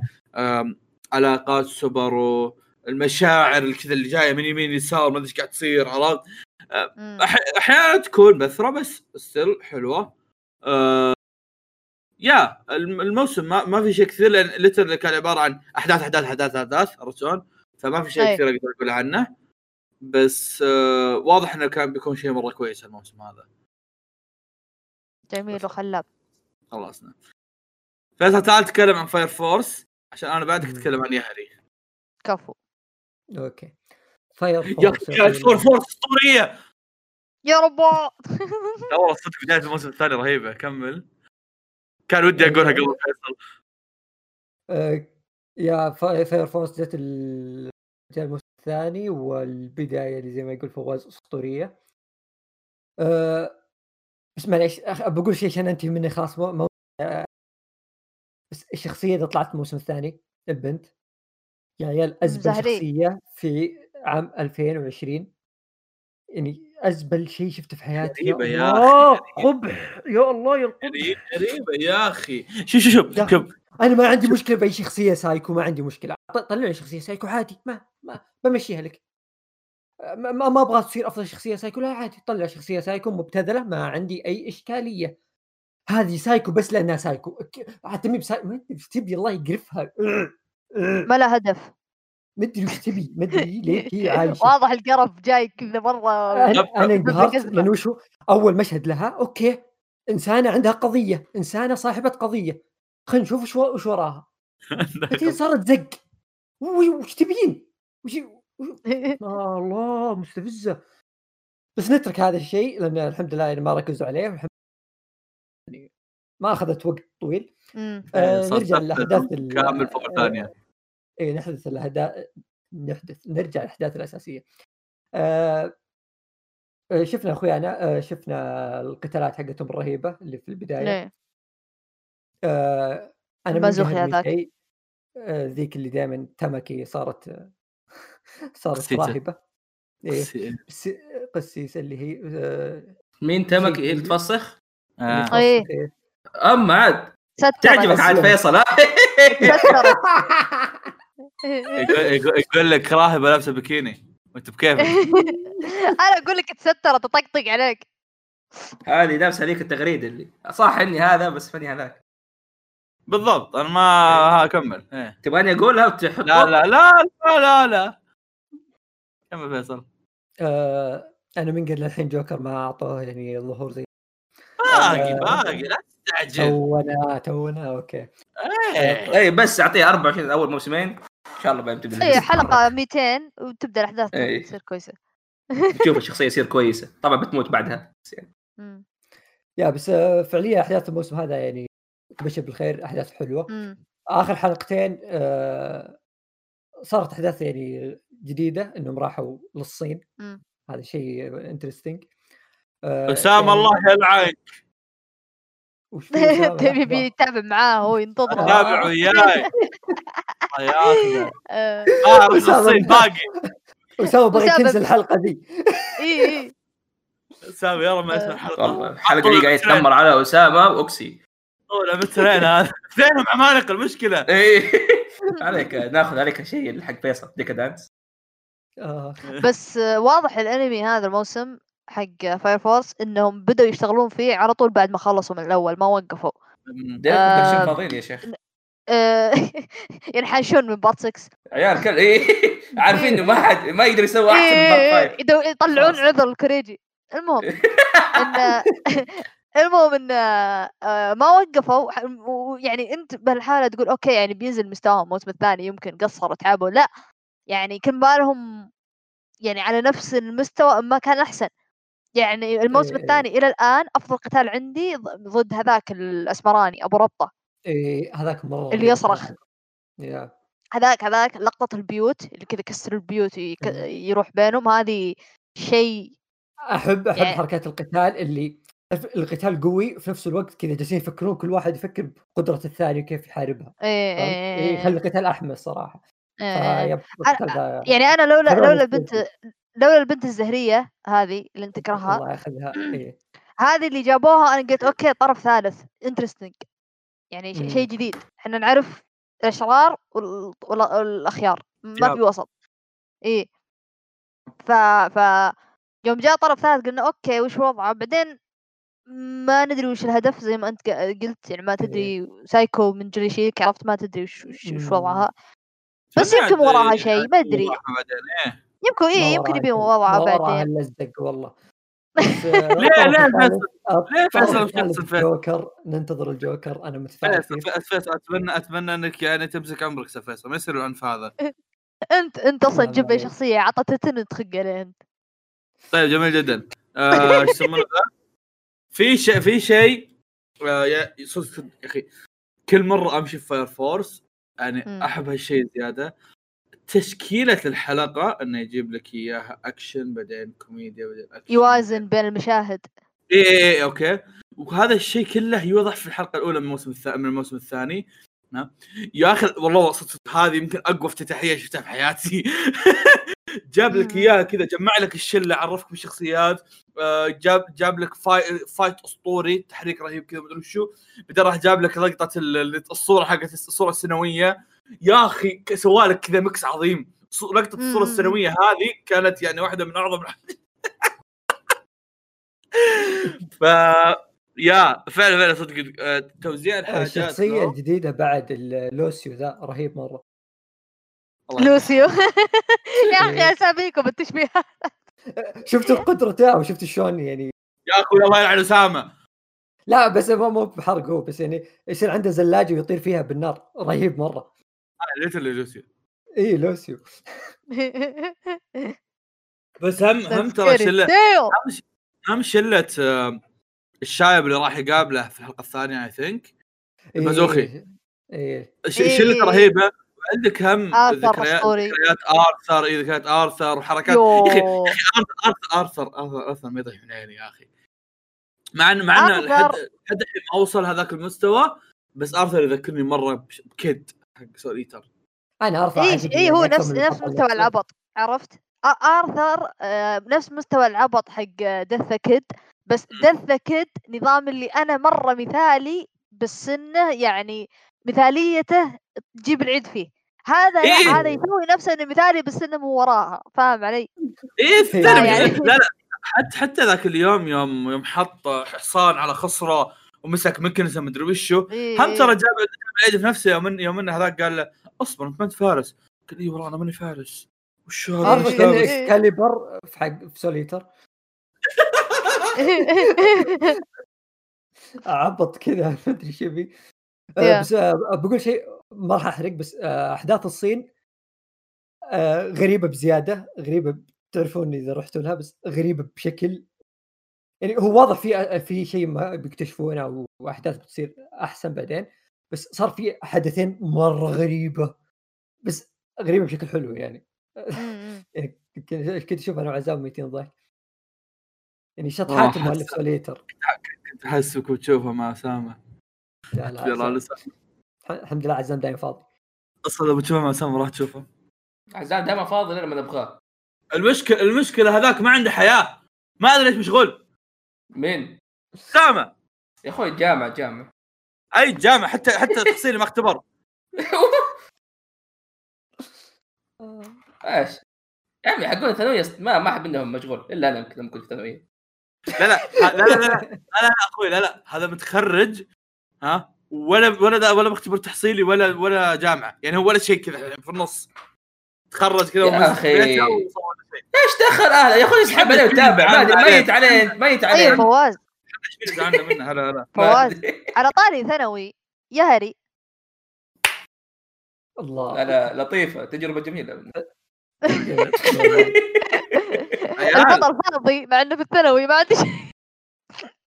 Speaker 3: علاقات سوبارو المشاعر الكذا اللي جاية من يمين يسار ما أدري إيش قاعد تصير عرفت؟ أح- أحيانا تكون بثرة بس still حلوة آه yeah الم- الموسم ما, ما في شيء كثير لأن literally كان عبارة عن أحداث أحداث أحداث أحداث عرفت شلون؟ فما في شيء. كثير أقدر أقول عنه بس آه واضح إنه كان بيكون شيء مرة كويس الموسم هذا.
Speaker 2: جميل وخلاب
Speaker 3: خلصنا فيصل تعال تكلم عن Fire Force عشان أنا بعدك. اتكلم عن يهري.
Speaker 2: كفو.
Speaker 4: أوكي.
Speaker 3: Fire
Speaker 4: yeah
Speaker 3: Force كانت four Force أسطورية!
Speaker 2: يا ربا!
Speaker 3: لا والله صدق بداية الموسم الثاني رهيبة كمل. كان ودي أقولها قبل فيصل.
Speaker 4: آه، yeah فا- Fire Force جت الموسم الثاني والبدايه اللي زي ما يقول فواز اسطوريه أه بس معليش بقول شيء عشان أنتهي مني خلاص مو مو آه، بس الشخصية اللي طلعت الموسم الثاني البنت يا عيال أزبل
Speaker 2: زهرين.
Speaker 4: شخصية في عام 2020 يعني أزبل شيء شفته في حياتي.
Speaker 3: غريبة يا
Speaker 4: الله قبح يا الله يا القبح.
Speaker 3: غريب- غريبة يا أخي. شوف شوف شوف
Speaker 4: يا
Speaker 3: شوف.
Speaker 4: أنا ما عندي مشكلة بأي شخصية سايكو ما عندي مشكلة. طلع لي شخصية سايكو عادي ما ما بمشيها لك. ما, ما ما أبغى تصير أفضل شخصية سايكو لا عادي طلع شخصية سايكو مبتذلة ما عندي أي إشكالية. هذه سايكو بس لأنها سايكو. ك- حتى مي بسايكو تبي الله يقرفها.
Speaker 2: ما له هدف.
Speaker 4: ما أدري وش تبي ما أدري ليه هي عايشة.
Speaker 2: واضح القرف جاي كذا
Speaker 3: مرة.
Speaker 4: أنا انقهرت
Speaker 2: قزمة.
Speaker 4: لأنه وشو أول مشهد لها okay إنسانة عندها قضية إنسانة صاحبة قضية. خلينا نشوف وش و- وش وراها بعدين صارت زق وش وش تبين؟ وش آه الله مستفزة. بس نترك هذا الشيء لأن الحمد لله يعني ما ركزوا عليه والحمد يعني ما أخذت وقت طويل. آه
Speaker 3: صار
Speaker 4: نرجع
Speaker 3: سبت
Speaker 4: لاحداث ال-
Speaker 3: كامل فوق الثانية.
Speaker 4: اي نحدث الاهداف نحدث نرجع الاحداث الأساسية. آه آه، شفنا أخويانا آه شفنا القتالات حقتهم الرهيبة اللي في البداية.
Speaker 2: ليه؟
Speaker 4: آه أنا
Speaker 2: هذاك.
Speaker 4: شيء آه ذيك اللي دائما تمكي صارت آه، صارت
Speaker 3: قسيسة.
Speaker 4: راهبة إيه بس- قسيسة اللي هي آه
Speaker 1: مين تمك
Speaker 4: شيء
Speaker 1: هيك تفسخ؟
Speaker 3: آه.
Speaker 4: اللي
Speaker 2: إيه.
Speaker 4: توصف إيه.
Speaker 1: اما عاد تعجبك عاد. فيصل
Speaker 3: يقول, لك راهبة لابسة بكيني وأنت بكيفك
Speaker 2: أنا أقول لك تسترت تطقطق عليك
Speaker 1: هذه نفس هذيك التغريدة اللي صح إني هذا بس فاني هذاك
Speaker 3: بالضبط أنا ما ها كمل إيه.
Speaker 1: تبغاني أقولها؟ وتحط
Speaker 3: لا لا لا لا لا لا. كمل فيصل.
Speaker 4: آه أنا من قبل الحين جوكر ما أعطوه يعني ظهور زي
Speaker 3: باقي
Speaker 4: آه.
Speaker 3: باقي لا تستعجل.
Speaker 4: تونا تونا أوكي.
Speaker 3: إيه.
Speaker 1: اي بس أعطيه 24 أول موسمين. إن شاء الله بعدين تبدا
Speaker 2: اي حلقة 200 وتبدأ الأحداث
Speaker 1: إيه.
Speaker 2: تصير كويسة.
Speaker 1: تشوف الشخصية يصير كويسة. طبعا بتموت بعدها. بس يعني.
Speaker 4: يا بس فعليا أحداث الموسم هذا يعني تبشر بالخير أحداث حلوة.
Speaker 2: مم.
Speaker 4: آخر حلقتين آه، صارت أحداث يعني جديدة إنهم راحوا للصين.
Speaker 2: مم.
Speaker 4: هذا شيء انترستنج
Speaker 3: أسامة الله يلعنك
Speaker 2: تبي بيتابع معاه هو ينتظره.
Speaker 4: آه.
Speaker 3: تابع وياي. الله ياخذه.
Speaker 2: آه،
Speaker 3: آه
Speaker 4: أسامة
Speaker 3: الصين باقي.
Speaker 4: أسامة بغى
Speaker 2: أسامة.
Speaker 4: يكنسل الحلقة ذي.
Speaker 2: إي إي.
Speaker 3: أسامة يلا ما اسمع
Speaker 1: الحلقة. الحلقة دي قاعد يتنمر على أسامة واوكسي
Speaker 3: ولا مترين هذا اثنينهم عمالقه المشكلة.
Speaker 1: إيه عليك ناخذ عليك شيء حق فيصل. ديكادانس
Speaker 4: آه.
Speaker 2: بس آه، واضح الأنمي هذا الموسم حق فاير فورس إنهم بدأوا يشتغلون فيه على طول بعد ما خلصوا من الأول ما وقفوا. آه.
Speaker 1: فاضيين يا شيخ.
Speaker 2: آه، ينحاشون من بارت 6
Speaker 1: عيال كل إيه عارفين إنه ما حد ما يقدر يسوي أحسن من بارت
Speaker 2: إيه،
Speaker 1: فايف
Speaker 2: يدو- يطلعون
Speaker 1: خلاص.
Speaker 2: عذر الكوريجي المهم ان المهم إن آه، ما وقفوا ويعني أنت بهالحالة تقول أوكي يعني بينزل مستواهم الموسم الثاني يمكن قصروا تعبوا لا يعني كان بالهم يعني على نفس المستوى ما كان أحسن يعني الموسم
Speaker 4: إيه.
Speaker 2: الثاني إلى الآن أفضل قتال عندي ضد هذاك الأسمراني أبو ربطة
Speaker 4: إيه هذاك مرة
Speaker 2: اللي يصرخ. هذاك هذاك لقطة البيوت اللي كذا كسر البيوت
Speaker 4: مم.
Speaker 2: يروح بينهم هذه شيء
Speaker 4: أحب أحب
Speaker 2: يعني-
Speaker 4: حركات القتال اللي القتال قوي وفي نفس الوقت كذا جالسين يفكرون كل واحد يفكر بقدرة الثاني وكيف يحاربها؟
Speaker 2: إيه،
Speaker 4: إيه
Speaker 2: إيه،
Speaker 4: يخلي القتال أحمس صراحة.
Speaker 2: إيه، إيه.
Speaker 4: القتال ذا
Speaker 2: يعني أنا لولا لولا. البنت لولا البنت الزهرية هذه اللي أنت تكرهها
Speaker 4: الله ياخذها إيه.
Speaker 2: هذه اللي جابوها أنا قلت okay طرف ثالث. interesting يعني شيء جديد. إحنا نعرف الأشرار وال- وال- والأخيار. ما. في وسط. إيه. ف ف يوم جاء طرف ثالث قلنا okay وش وضعه؟ بعدين ما ندري وش الهدف زي ما انت ق- قلت يعني ما تدري سايكو من جريشيك عرفت ما تدري وش وش. وضعها بس يمكن وراها
Speaker 3: يعني
Speaker 2: شيء ما أدري
Speaker 3: وضعها بعدين إيه
Speaker 2: يمكن
Speaker 4: إيه
Speaker 2: يمكن
Speaker 4: وراها
Speaker 2: يبي
Speaker 4: شيء.
Speaker 2: وضعها بعدين
Speaker 4: اللزق والله
Speaker 3: ليه- ليه فيصل؟ ليه فيصل
Speaker 4: فيصل؟ الجوكر ننتظر الجوكر أنا متفائل
Speaker 3: فيصل أتمنى أتمنى إنك يعني تمسك عمرك فيصل ما يصير العنف هذا
Speaker 2: أنت أنت أصلا
Speaker 4: لا،
Speaker 2: جيب
Speaker 4: لا،
Speaker 2: لي
Speaker 4: لا.
Speaker 2: شخصية عطتها تخق عليه انت
Speaker 3: طيب جميل جدا آه، إيش يسمونه ذا؟ في شيء في شيء آه، يا صدق يا أخي كل مرة أمشي في Fire Force يعني. أحب هالشيء زيادة. تشكيلة الحلقة إنه يجيب لك إياها اكشن بعدين كوميديا بعدين اكشن
Speaker 2: يوازن بين المشاهد.
Speaker 3: إيه إيه إيه، okay. وهذا الشيء كله يوضح في الحلقة الأولى من الموسم الثاني من الموسم الثاني؟ يا أخي والله صدق هذه يمكن أقوى افتتاحية شفتها في حياتي. جاب لك. إياها كذا جمع لك الشلة عرفك بالشخصيات. جاب جاب لك fi- fight أسطوري تحريك رهيب كذا مدري شو. بعدين راح جاب لك لقطة ال- ال- الصورة حقت الصورة السنوية. يا أخي ك- سوى لك كذا mix عظيم. لقطة
Speaker 2: الصورة.
Speaker 3: السنوية هذه كانت يعني واحدة من أعظم ف يا فعلا فعلا صدق آه، توزيع الحاجات
Speaker 4: الشخصيه الجديده بعد اللوسيو ذا رهيب
Speaker 3: مرة.
Speaker 2: لوسيو. يا
Speaker 4: إيه.
Speaker 2: أخي أساميكم التشبيهات.
Speaker 4: شفت قدرته وشفت شلون يعني؟
Speaker 3: يا أخوي الله يلعن أسامة.
Speaker 4: لا بس مو مو بحرق هو بس يعني يصير عنده زلاجة ويطير فيها بالنار. رهيب مرة.
Speaker 3: أنا ليتل لوسيو.
Speaker 4: إي لوسيو.
Speaker 3: بس هم هم ترى شله هم شلة آه، الشايب اللي راح يقابله في الحلقة الثانية إي ثينك المازوخي.
Speaker 2: إيه.
Speaker 3: شله رهيبة. وعندك هم
Speaker 2: آرثر
Speaker 3: ذكريات. ذكريات آرثر اي ذكريات آرثر وحركات. يا
Speaker 2: أخي
Speaker 3: آرثر آرثر آرثر آرثر ما يضيع من عيني يا أخي. مع ان مع
Speaker 2: إن.
Speaker 3: لحد ما اوصل هذاك المستوى بس آرثر يذكرني مرة بش- بكيد حق سول ايتر
Speaker 4: أنا ارفع
Speaker 2: اي
Speaker 4: عندي
Speaker 2: اي إيه، هو نفس نفس مستوى العبط عرفت؟ آرثر آه، بنفس مستوى العبط حق دث كيد بس دث كيد نظام اللي أنا مرة مثالي بالسنة يعني مثاليته تجيب العيد فيه هذا لا
Speaker 3: إيه.
Speaker 2: هذا يسوي نفسه إنه مثالي بالسنه من وراها فاهم علي؟
Speaker 3: إيه الثاني
Speaker 2: يعني-
Speaker 3: لا لا حتى حتى ذاك اليوم يوم يوم حط حصان على خصرة ومسك مكنسة مدري وشو
Speaker 2: إيه
Speaker 3: هم ترى
Speaker 2: إيه.
Speaker 3: جاب العيد في نفسه يوم إن- يوم ان هذاك قال له أصبر أنت ما انت فارس قال اي والله أنا ماني فارس وش هذا
Speaker 2: إيه.
Speaker 4: Excalibur في حق في Soul Eater عبط كذا ما أدري إيش يبي آه،. بس آه، بقول شيء ما راح أحرق بس آه، أحداث الصين آه، غريبة بزيادة غريبة تعرفون إذا رحتوا لها بس غريبة بشكل يعني هو واضح في في شيء ما بيكتشفونه أو أحداث بتصير أحسن بعدين بس صار في حدثين مرة غريبة بس غريبة بشكل حلو يعني.
Speaker 2: م-
Speaker 4: يعني كنت أشوف أنا وعزام ميتين ضحك؟ يعني
Speaker 3: آه،
Speaker 4: شطحات المؤلف سوليتر
Speaker 3: كنت أحسك وتشوفها مع
Speaker 4: أسامة.
Speaker 3: يلا. لسه.
Speaker 4: الحمد لله عزام دايم فاضي.
Speaker 3: أصلا لو بتشوفها مع اسامه راح تشوفها
Speaker 1: عزام دائما فاضي لما نبغاه
Speaker 3: المشكلة المشكلة هذاك ما عنده حياة. ما أدري ليش مشغول.
Speaker 1: مين؟
Speaker 3: اسامه
Speaker 1: يا أخوي جامع جامع.
Speaker 3: أي جامعه حتى حتى تحصيلي ما اختبر.
Speaker 1: إيش؟ يا عمي حقون الثانوية ما ما أحب إنهم مشغول إلا أنا يمكن لما كنت ثانويه
Speaker 3: لا لا لا لا لا لا, لا, لا أخوي لا لا. هذا متخرج ها؟ ولا ولا ولا مختبر تحصيلي ولا ولا جامعة. يعني هو ولا شيء كذا في النص. تخرج كذا
Speaker 1: يا
Speaker 3: شيء.
Speaker 1: إيش دخل أهله؟ يا أخوي اسحب عليه وتابع ميت عليه ميت
Speaker 2: اي
Speaker 1: عليه
Speaker 2: فواز.
Speaker 3: هلا
Speaker 1: ما
Speaker 2: فواز
Speaker 1: أدري.
Speaker 2: على طاري ثانوي يهري.
Speaker 4: الله.
Speaker 1: لا لا لطيفة تجربة
Speaker 3: جميلة.
Speaker 2: البطل فاضي مع إنه في الثانوي ما عندي شيء.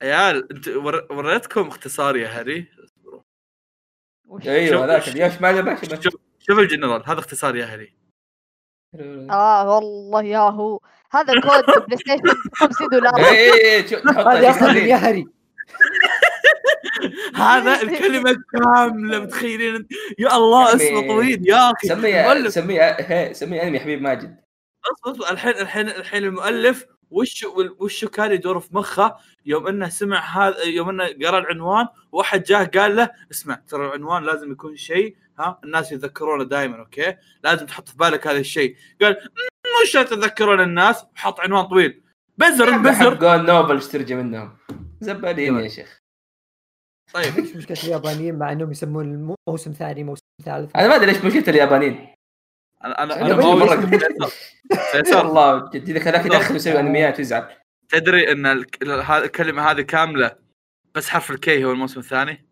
Speaker 3: عيال انت ور- وريتكم اختصار يا هري.
Speaker 2: وش-
Speaker 1: أيوه
Speaker 3: شوف-
Speaker 1: هذاك ما جاب
Speaker 3: شوف شوف الجنرال هذا اختصار يا هري.
Speaker 2: آه والله يا هو. هذا code PlayStation 50 دولار.
Speaker 1: اي اي نحط
Speaker 4: هذه
Speaker 1: أصلا.
Speaker 4: يا هري.
Speaker 3: هذا الكلمة كاملة متخيلين؟ انت؟ يا الله اسمه طويل يا أخي.
Speaker 1: سميه سميه سميه انمي حبيب ماجد.
Speaker 3: أصبر أصبر الحين الحين الحين المؤلف وش وش كان يدور في مخه يوم إنه سمع هذا يوم إنه قرأ العنوان واحد جاه قال له اسمع ترى العنوان لازم يكون شيء ها الناس يتذكرونه دائما okay؟ لازم تحط في بالك هذا الشيء. قال "مم، وش تتذكرون الناس؟ وحط عنوان طويل. بزر بزر.
Speaker 1: حقون نوبل اشترجى منهم. زبالين يا شيخ.
Speaker 3: طيب.
Speaker 4: إيش مشكله اليابانيين مع إنهم يسمون موسم ثاني موسم ثالث.
Speaker 1: أنا ما أدري ليش مشكله اليابانيين.
Speaker 3: أنا أنا
Speaker 1: أنا
Speaker 3: أنا ما فيصل
Speaker 1: والله بجد إذا هذاك يدخل يسوي أنميات ويزعل.
Speaker 3: تدري إن الكلمة هذه كاملة بس حرف الكي هو الموسم الثاني؟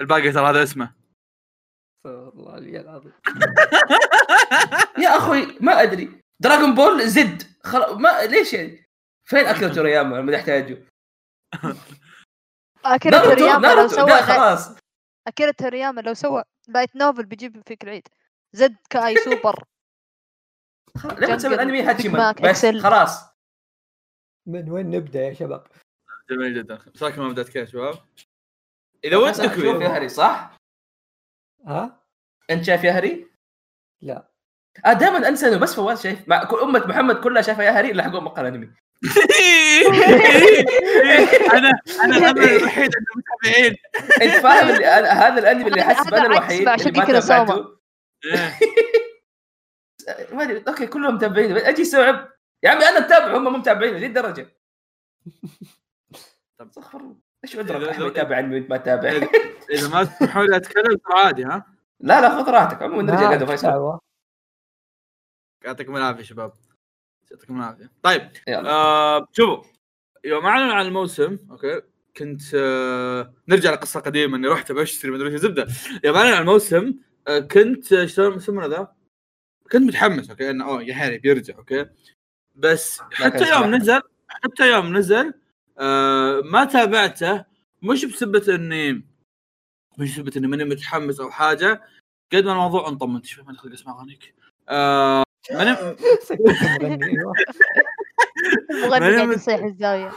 Speaker 3: الباقي ترى هذا اسمه.
Speaker 4: الله العلي العظيم.
Speaker 1: يا أخوي ما أدري. Dragon Ball Z. خل... ما ليش يعني؟ فين اكيرا تورياما؟ لما نحتاجه
Speaker 2: اكيرا
Speaker 1: ناروتو
Speaker 2: تورياما لو سوى
Speaker 1: لا خلاص.
Speaker 2: اكيرا تورياما لو سوى light novel بيجيب فيك العيد Z Kai Super
Speaker 1: لما تسوي
Speaker 2: الأنمي
Speaker 1: بس. خلاص
Speaker 4: من وين نبدأ يا شباب؟
Speaker 3: جميل جدا رايكم ما بدات كذا يا شباب؟ إذا ودك
Speaker 1: شوف ياهري صح؟
Speaker 4: ها؟
Speaker 1: أنت شايف ياهري؟
Speaker 4: لا
Speaker 1: آه دائما أنسى إنه بس فواز شايف مع كل أمة محمد كلها شايفة ياهري الا حقون مقال انمي
Speaker 3: أنا أنا الامل الوحيد عند المتابعين
Speaker 1: أنت فاهم هذا الأنمي اللي أحس
Speaker 2: أنا
Speaker 1: الوحيد
Speaker 2: مع
Speaker 1: اللي ما
Speaker 3: إيه.
Speaker 1: ما أدري أوكي كلهم متابعين أجي استوعب يا عمي أنا متابع هم مو متابعين لذي الدرجة. طب. استغفر الله. إيش عذرك أحمد يتابع وأنت ما تتابع.
Speaker 3: اذا ما تسمحوا لي أتكلم ترى عادي ها؟
Speaker 1: لا لا خذ راحتك. عموما نرجع قاعد فيصل.
Speaker 3: يعطيكم العافية شباب. يعطيكم العافية. طيب آه شوفوا يوم اعلنوا عن الموسم أوكي كنت آه نرجع لقصة قديمة إني رحت ابى أشتري مدري إيش زبدة. يوم اعلنوا عن الموسم كنت آه، إيش يسمونه ذا؟ كنت متحمس أوكي إنه أوه ياهاري بيرجع أوكي بس حتى يوم. نزل حتى يوم نزل آه ما تابعته مش بسبة إني مش بسبة إني ماني متحمس أو حاجة قد ما الموضوع انطمنت شوي ما خلق أسمع أغانيك آه ماني أيوه
Speaker 2: قاعد
Speaker 3: نمت-
Speaker 2: يصيح الزاوية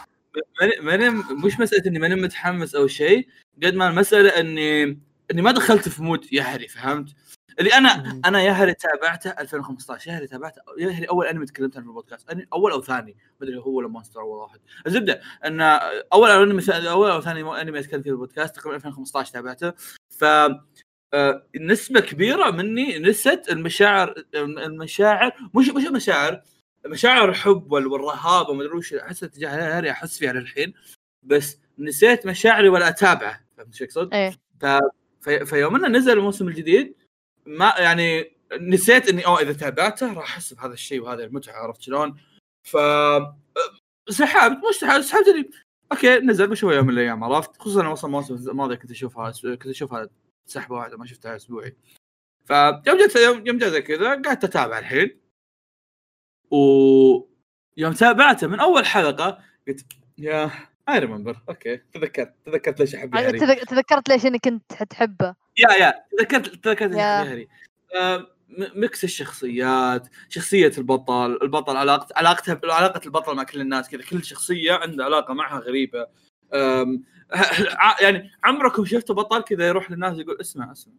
Speaker 3: ماني ماني مش مسألة إني ماني متحمس أو شيء قد ما المسألة إني إني ما دخلت في mood ياهري فهمت؟ اللي أنا
Speaker 4: مم.
Speaker 3: أنا ياهري تابعته 2015 ياهري تابعته ياهري أول أنمي تكلمت عنه في البودكاست أول أو ثاني ما أدري هو ولا مونستر اول واحد الزبدة إن أول أنمي أول أو ثاني أنمي أتكلم فيه في البودكاست تقريبا 2015 تابعته ف آه، نسبة كبيرة مني نست المشاعر المشاعر مش مش المشاعر مشاعر الحب وال- والرهابة وما أدري وش أحس تجاه هاري أحس فيها للحين بس نسيت مشاعري ولا أتابعه فهمت شو أقصد؟
Speaker 2: إيه
Speaker 3: في فيوم أنه نزل الموسم الجديد ما يعني نسيت إني أوه إذا تابعته راح أحس بهذا الشيء وهذه المتعة عرفت شلون؟ ف سحبت مش سحبت سحبت اني أوكي نزل بشوي يوم من الأيام عرفت؟ خصوصا أنا وصل الموسم الماضي كنت اشوفها كنت اشوفها سحبه واحدة ما شفتها أسبوعي. فيوم جت يوم زي كذا قعدت أتابع الحين. و يوم تابعته من أول حلقة قلت yeah I remember أوكي تذكرت. تذكرت ليش أحب هاري.
Speaker 2: تذك- تذكرت ليش إنك كنت تحبه.
Speaker 3: yeah yeah. تذكرت تذكرت
Speaker 2: يا.
Speaker 3: يا. هاري. آه، م- mix الشخصيات شخصية البطل البطل علاقة علاقته علاقة البطل مع كل الناس كذا. كل شخصية عنده علاقة معها غريبة. يعني عمركم شفتوا بطل كذا يروح للناس يقول اسمع اسمع.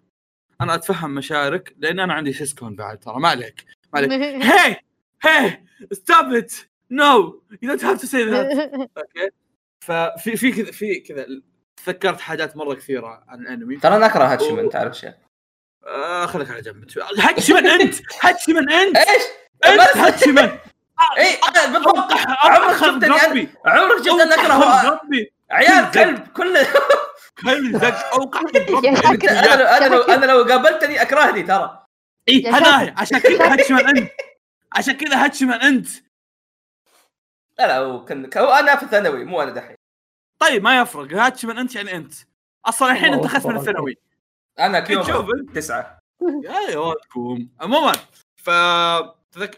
Speaker 3: أنا أتفهم مشاعرك لأن أنا عندي siscon بعد ترى. ما عليك. ما عليك. hey hey stop it no you don't have to say that أوكي ففي في كذا في كذا تذكرت حاجات مرة كثيرة عن الأنمي.
Speaker 1: ترى أنا أكره هاتشيمان انت عارف شيء؟
Speaker 3: آه خليك على جنب. هاتشيمان أنت! هاتشيمان
Speaker 1: أنت!
Speaker 3: إيش؟
Speaker 1: أنت
Speaker 3: هاتشيمان
Speaker 1: اي بالضبط. عمرك شفت إني عمرك شفت إني أكره
Speaker 3: ربي
Speaker 1: عيال كلب كل
Speaker 3: كلب زق.
Speaker 1: أوقع أنا لو أنا لو أنا لو قابلتني أكرهني ترى.
Speaker 3: اي هذا عشان كذا هاتشمن أنت. عشان كذا هاتشمن أنت.
Speaker 1: لا لا هو كان هو أنا في الثانوي مو أنا دحين.
Speaker 3: طيب ما يفرق. هاتشمن أنت يعني أنت. أصلا الحين أنت أخذت من. الثانوي.
Speaker 1: أنا
Speaker 3: كنت شوف.
Speaker 1: كيوم
Speaker 3: انت
Speaker 1: تسعه
Speaker 3: يا ولدكم عموما ف تذك...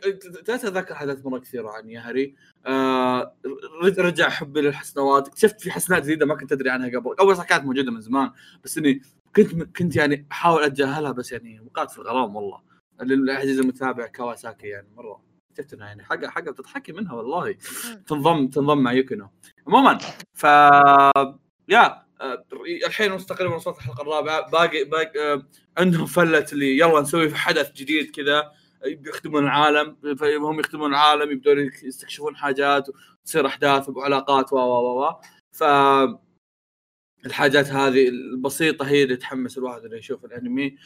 Speaker 3: تتذكر حدث مرة كثيره عن ياهري آه... رج- رجع حبي للحسنوات. اكتشفت في حسنات جديدة ما كنت أدري عنها قبل. أول صح كانت موجودة من زمان. بس إني كنت كنت يعني أحاول أتجاهلها بس يعني وقعت في الغرام والله. للعزيز المتابع كواساكي يعني مرة. اكتشفت إنها يعني حاجة حاجة تضحكي منها والله. تنضم تنضم مع يوكينو. عموما ف يا الحين تقريبا وصلت الحلقة الرابعة. باقي باقي عندهم فله اللي يلا نسوي في حدث جديد كذا. بيخدمون العالم فهم يخدمون العالم يبدون يستكشفون حاجات وتصير أحداث وعلاقات و و و ف الحاجات هذه البسيطة هي اللي تحمس الواحد إنه يشوف الأنمي.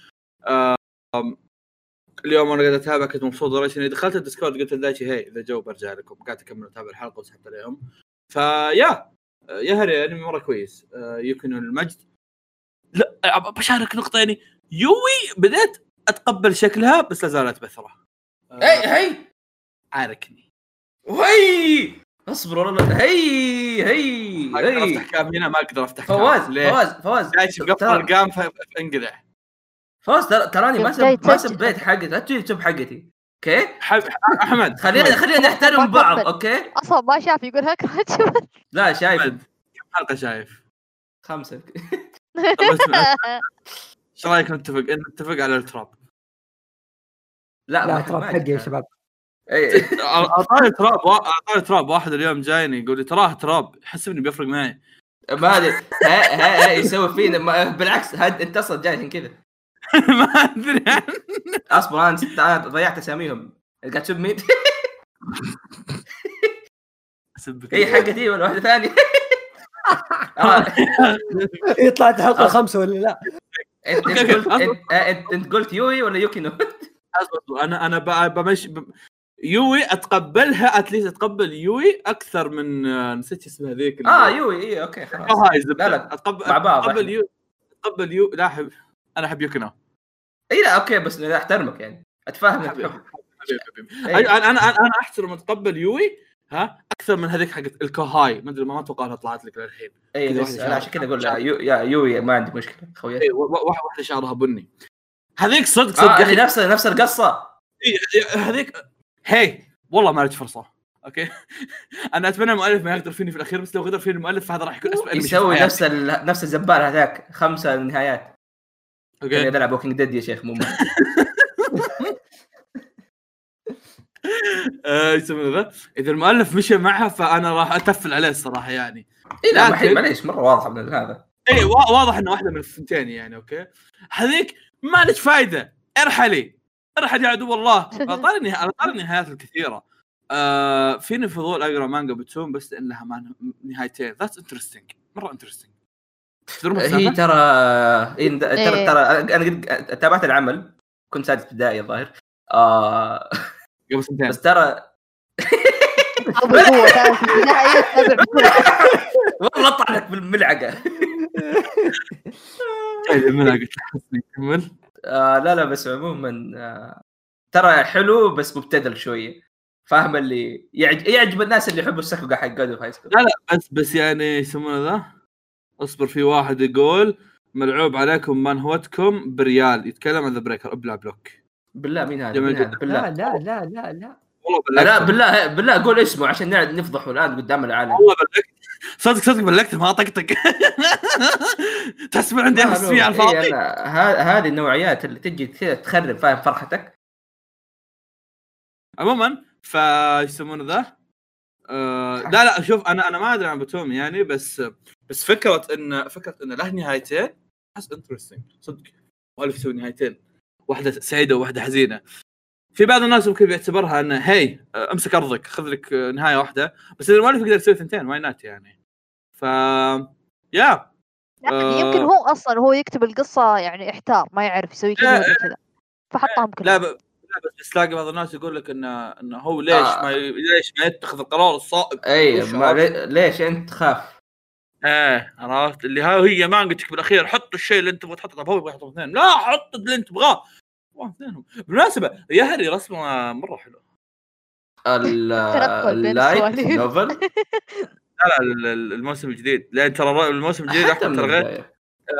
Speaker 3: اليوم أنا قاعد أتابع كنت مبسوط اني دخلت ال Discord قلت لدايتشي hey إذا جو برجع لكم. قاعد أكمل أتابع الحلقة وسحبت عليهم. فيا ياهري أنمي مرة كويس. آه، يمكن المجد. لا بشارك نقطة يعني. يوي بديت أتقبل شكلها بس لا زالت بثرة. آه،
Speaker 1: اي هي!
Speaker 3: عاركني.
Speaker 1: وهي! اصبر والله هي! هي!
Speaker 3: ما أقدر
Speaker 1: هي!
Speaker 3: أفتح كام هنا ما أقدر أفتح كام
Speaker 1: فواز؟ فواز فواز.
Speaker 3: مقفل
Speaker 1: ترى-
Speaker 3: ارقام فانقلع.
Speaker 1: فواز تراني ما سب. سبيت حقتي. لا تجي تسب حقتي.
Speaker 3: أوكي. أحمد
Speaker 1: خلينا خلينا نحترم بعض. أوكي؟
Speaker 2: أصلا ما شاف يقول هكذا.
Speaker 1: لا شايف
Speaker 3: كم حلقة شايف؟ خمسة. إيش رأيك نتفق؟ نتفق على التراب؟
Speaker 1: لا
Speaker 4: لا
Speaker 1: ما
Speaker 4: حقي يا. شباب.
Speaker 1: اي
Speaker 3: أعطاني تراب أعطاني تراب. واحد اليوم جايني يقول لي تراه تراب يحسبني بيفرق معي.
Speaker 1: ما أدري. ها ها ها يسوي فينا ما- بالعكس هاد انت أصلا جاي عشان كذا.
Speaker 3: ما أدري
Speaker 1: اصبر أنا ضيعت أساميهم قاعد تسب مين؟
Speaker 3: أسبك
Speaker 1: هي حقتي ولا واحدة
Speaker 4: ثانية؟ طلعت حلقه خمسه ولا لا
Speaker 1: أنت. قلت انت- قلت يوي ولا يوكينو؟
Speaker 3: أصبر، أنا أنا ب- بمشي يوي أتقبلها اتليست أتقبل يوي أكثر من آه، نسيت اسمها ذيك
Speaker 1: آه يوي اي أوكي خلاص
Speaker 3: آه، هاي الزبدة.
Speaker 1: لا، لا،
Speaker 3: اتقبل
Speaker 1: مع بعض
Speaker 3: أتقبل
Speaker 1: إحنا.
Speaker 3: يو أتقبل يو لا أنا أحب يوكينو.
Speaker 1: إي لا أوكي بس أحترمك يعني. اتفاهم
Speaker 3: حبيبي. حبيبي.
Speaker 1: إيه.
Speaker 3: أنا أنا أنا أحترم اتقبل يوي ها أكثر من هذيك حقت ال kouhai. ما أدري ما أتوقع إنها طلعت لك للحين. إي
Speaker 1: بس
Speaker 3: أنا
Speaker 1: عشان كذا أقول يو يا يوي ما عندي مشكلة خويا.
Speaker 3: إي واحدة شعرها بني. هذيك صدق صدق يا
Speaker 1: اللي
Speaker 3: أخي.
Speaker 1: نفس نفس
Speaker 3: القصة. هذيك هي والله ما لك فرصة. أوكي؟ أنا أتمنى المؤلف ما يغدر فيني في الأخير بس لو غدر فيني المؤلف فهذا راح يكون اسوء
Speaker 1: يسوي نفس ال... نفس الزبال هذاك خمسة نهايات.
Speaker 3: أوكي.
Speaker 1: يلعب Walking Dead يا شيخ مو.
Speaker 3: آه، يسمونه ذا؟ إذا المؤلف مشى معها فأنا راح أتفل عليه الصراحة يعني.
Speaker 1: اي لا الحين معليش مرة واضحه من هذا.
Speaker 3: اي وا- واضح إنه واحدة من الثنتين يعني أوكي. هذيك ما لك فايدة. ارحلي. ارحل يا عدو الله. على طاري النهايات الكثيرة. آه فيني فضول أقرأ مانجا Btooom بس لأن لها ما- نهايتين. that's interesting مرة interesting تدرون
Speaker 1: هي؟ ترى إيه ترى
Speaker 2: إيه.
Speaker 1: ترى أنا قد تابعت العمل كنت سادس ابتدائي الظاهر. آه
Speaker 3: قبل سنتين.
Speaker 1: بس ترى والله طعنك بالملعقة.
Speaker 3: طيب، كمل.
Speaker 1: آه لا لا بس عموما آه ترى حلو بس مبتذل شوية. فاهم اللي يعج... يعجب الناس اللي يحبوا السكوكا حق God of High School
Speaker 3: لا لا بس بس يعني يسمونه ذا؟ اصبر في واحد يقول ملعوب عليكم منهوتكم بريال يتكلم عن The Breaker. ابلع block.
Speaker 1: بالله مين هذا؟
Speaker 3: جميل
Speaker 1: مين هذا؟
Speaker 3: جدا.
Speaker 1: بالله.
Speaker 4: لا لا لا لا لا.
Speaker 3: والله
Speaker 1: لا بالله بالله قول اسمه عشان نقعد نفضحه الآن قدام العالم.
Speaker 3: والله بلكت صدق صدق بلكته ما طقطق. تحسب عندي احس فيه على الفاضي؟
Speaker 1: إيه هذه النوعيات اللي تجي كذا تخرب فاهم فرحتك.
Speaker 3: عموما فا يسمونه ذا؟ آه لا لا شوف أنا أنا ما أدري عن بتومي يعني بس بس فكرة إن فكرة إن له نهايتين احس interesting صدق. مؤلف يسوي نهايتين واحدة سعيدة وواحدة حزينة. في بعض الناس ممكن بيعتبرها إنه هي آه، أمسك أرضك خذ لك آه، نهاية واحدة. بس إذا المؤلف يقدر يسوي ثنتين why not يعني؟ ف يا
Speaker 2: يعني يمكن هو أصلا هو يكتب القصة يعني إحتار ما يعرف يسوي كذا ولا كذا فحطهم كلهم
Speaker 3: ب... لا بس بس تلاقي بعض الناس يقول لك انه إنه هو ليش
Speaker 1: آه.
Speaker 3: ما ي... ليش ما يتخذ القرار الصائب
Speaker 1: اي ما؟ لي- ليش أنت تخاف؟
Speaker 3: إيه عرفت؟ اللي ها هي مانجتك بالأخير حط الشيء اللي أنت تبغى تحطه. طب هو يبغى يحط اثنين لا حط اللي أنت تبغاه. بالمناسبة يهري رسمه مرة حلو.
Speaker 1: ال
Speaker 2: light.
Speaker 1: novel
Speaker 3: لا لا ال- ال- الموسم الجديد. لأن ترى الموسم الجديد
Speaker 1: من
Speaker 3: ترى غير
Speaker 1: البداية.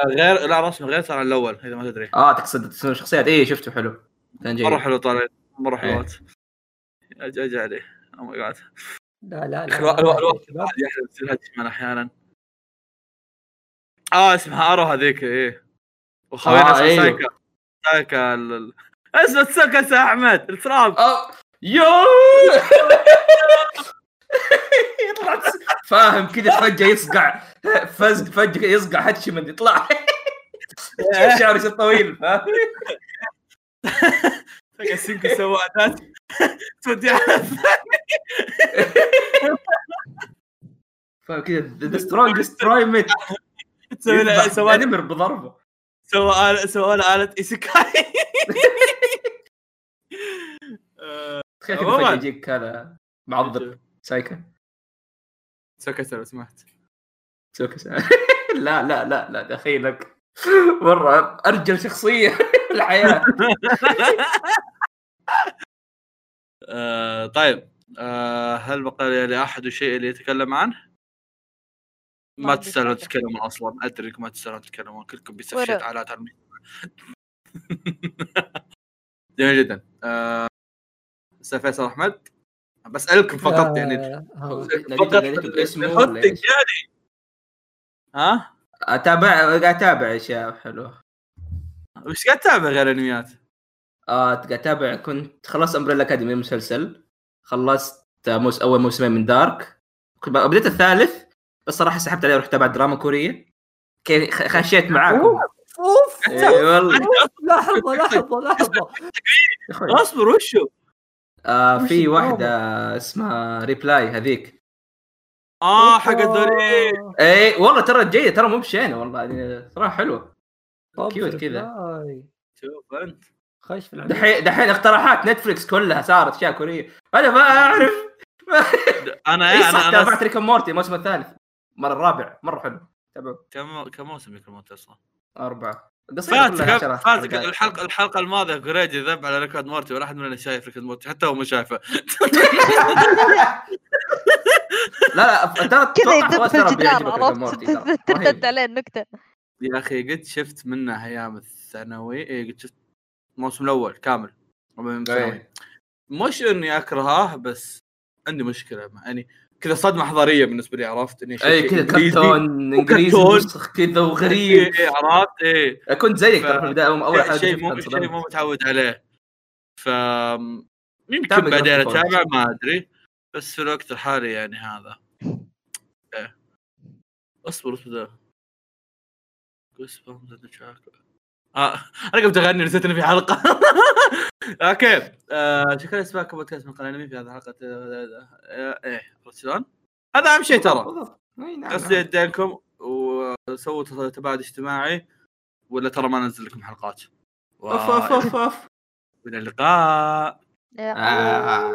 Speaker 3: غير لا رسمه غير ترى عن الأول إذا ما تدري.
Speaker 1: آه تقصد تقصد شخصيات. اي شفته حلو. كان جيد.
Speaker 3: مرة حلو طالع مرة
Speaker 1: إيه.
Speaker 3: حلوات أج- أجي عليه. أو ماي جاد
Speaker 4: لا لا لا,
Speaker 3: الو-
Speaker 4: لا,
Speaker 3: الو-
Speaker 4: يا شباب.
Speaker 3: يحلم أحيانا. آه اسمها آرو هذيك إيه. وخوينا
Speaker 1: آه، أيوه.
Speaker 3: سايكا. سايكا ال- ال- اسمه سايكا يا أحمد التراب.
Speaker 1: آه، يو! يطلع فاهم كذا فجأة يصقع. فجأة يصقع هاتشيمن يطلع. شعره يصير طويل فاهم؟
Speaker 3: فجأة سينكو سوى اداه تودي على الثاني.
Speaker 1: فاهم كذا. ذا سترونجست ترايمت
Speaker 3: تسوي له سوى
Speaker 1: نمر بضربة.
Speaker 3: سوى آلة سوى له آلة ايسيكاي آه،
Speaker 1: تخيل كذا
Speaker 3: عموماً.
Speaker 1: فجأة يجيك هذا معضل. سايكا
Speaker 3: سكت لو سمحت
Speaker 1: سوكا لا لا لا لا دخيلك. مرة أرجل شخصية. في الحياة
Speaker 3: آه، طيب آه، هل بقى لاحد شيء اللي يتكلم عنه؟
Speaker 2: ما
Speaker 3: تستاهلون. تتكلمون أصلا أدري انكم ما تستاهلون تتكلمون كلكم بيسفشت على. جميل جدا آه، أستاذ فيصل أحمد بسألكم فقط يعني. فقط؟ يعني ها؟
Speaker 1: اتابع قاعد أتابع أشياء حلوة
Speaker 3: وش قاعد تتابع غير أنميات؟
Speaker 1: آه قاعد أتابع كنت خلصت أمبريلا أكاديمي المسلسل خلصت موس أول موسمين من دارك. بديت الثالث بس صراحة سحبت عليه ورحت تابع دراما كورية. كي خ- خشيت معاكم.
Speaker 4: أوف
Speaker 1: اي والله.
Speaker 4: لحظة
Speaker 1: لحظة لحظة.
Speaker 3: أصبر وشو؟
Speaker 1: آه في؟ واحدة اسمها Reply هذيك.
Speaker 3: آه حق ذولي
Speaker 1: اي والله ترى جيدة ترى مو بشينة والله يعني صراحة
Speaker 4: حلوة.
Speaker 1: cute كذا.
Speaker 3: شوف انت
Speaker 4: خش في.
Speaker 1: دحين دحين اقتراحات Netflix كلها صارت أشياء كورية أنا ما
Speaker 3: أعرف
Speaker 1: أنا صح
Speaker 3: أنا
Speaker 1: تابعت
Speaker 3: أنا
Speaker 1: Rick and Morty الموسم الثالث مرة الرابع مرة حلو تابعوا
Speaker 3: كم كم موسم يكون موت
Speaker 1: أصلا؟ أربعة
Speaker 3: فاتك فاتك. الحلقة الحلقة الماضية كوريجي ذب على ريكورد مورتي ولا أحد مننا شايف ريكورد مورتي حتى هو ما شايفه
Speaker 1: لا لا ترى
Speaker 2: كذا يدب
Speaker 1: فواز
Speaker 2: في الجدار
Speaker 1: مورتي.
Speaker 2: عرفت. ترتد عليه النكتة
Speaker 3: يا أخي قد شفت منه أيام الثانوي اي قد شفت الموسم الأول كامل
Speaker 5: إيه.
Speaker 3: مش إني أكرهه بس عندي مشكلة مع يعني كذا صدمة حضارية بالنسبة لي عرفت إني
Speaker 1: اي كذا كرتون
Speaker 3: إنجليزي.
Speaker 1: مسخ كذا وغريب
Speaker 3: إيه، عرفت إيه
Speaker 1: كنت زيك ترى في البداية اول حاجة
Speaker 3: شيء مو شيء. مو متعود عليه ف يمكن بعدين. أتابع ما أدري بس في الوقت الحالي يعني هذا إيه أصبر أصبر. Goosebumps and the Chocolate. آه أنا قمت أغني نسيت إنه في حلقة أوكي آه شكرا اسمعكم بودكاست من الانمي في هذه الحلقة آه، آه، إيه عرفت شلون؟ هذا أهم شيء ترى
Speaker 1: نعم،
Speaker 3: غسلوا
Speaker 1: نعم.
Speaker 3: يدينكم وسووا تباعد اجتماعي ولا ترى ما انزل لكم حلقات
Speaker 1: أوف أوف أوف أوف
Speaker 3: والى اللقاء
Speaker 1: آه.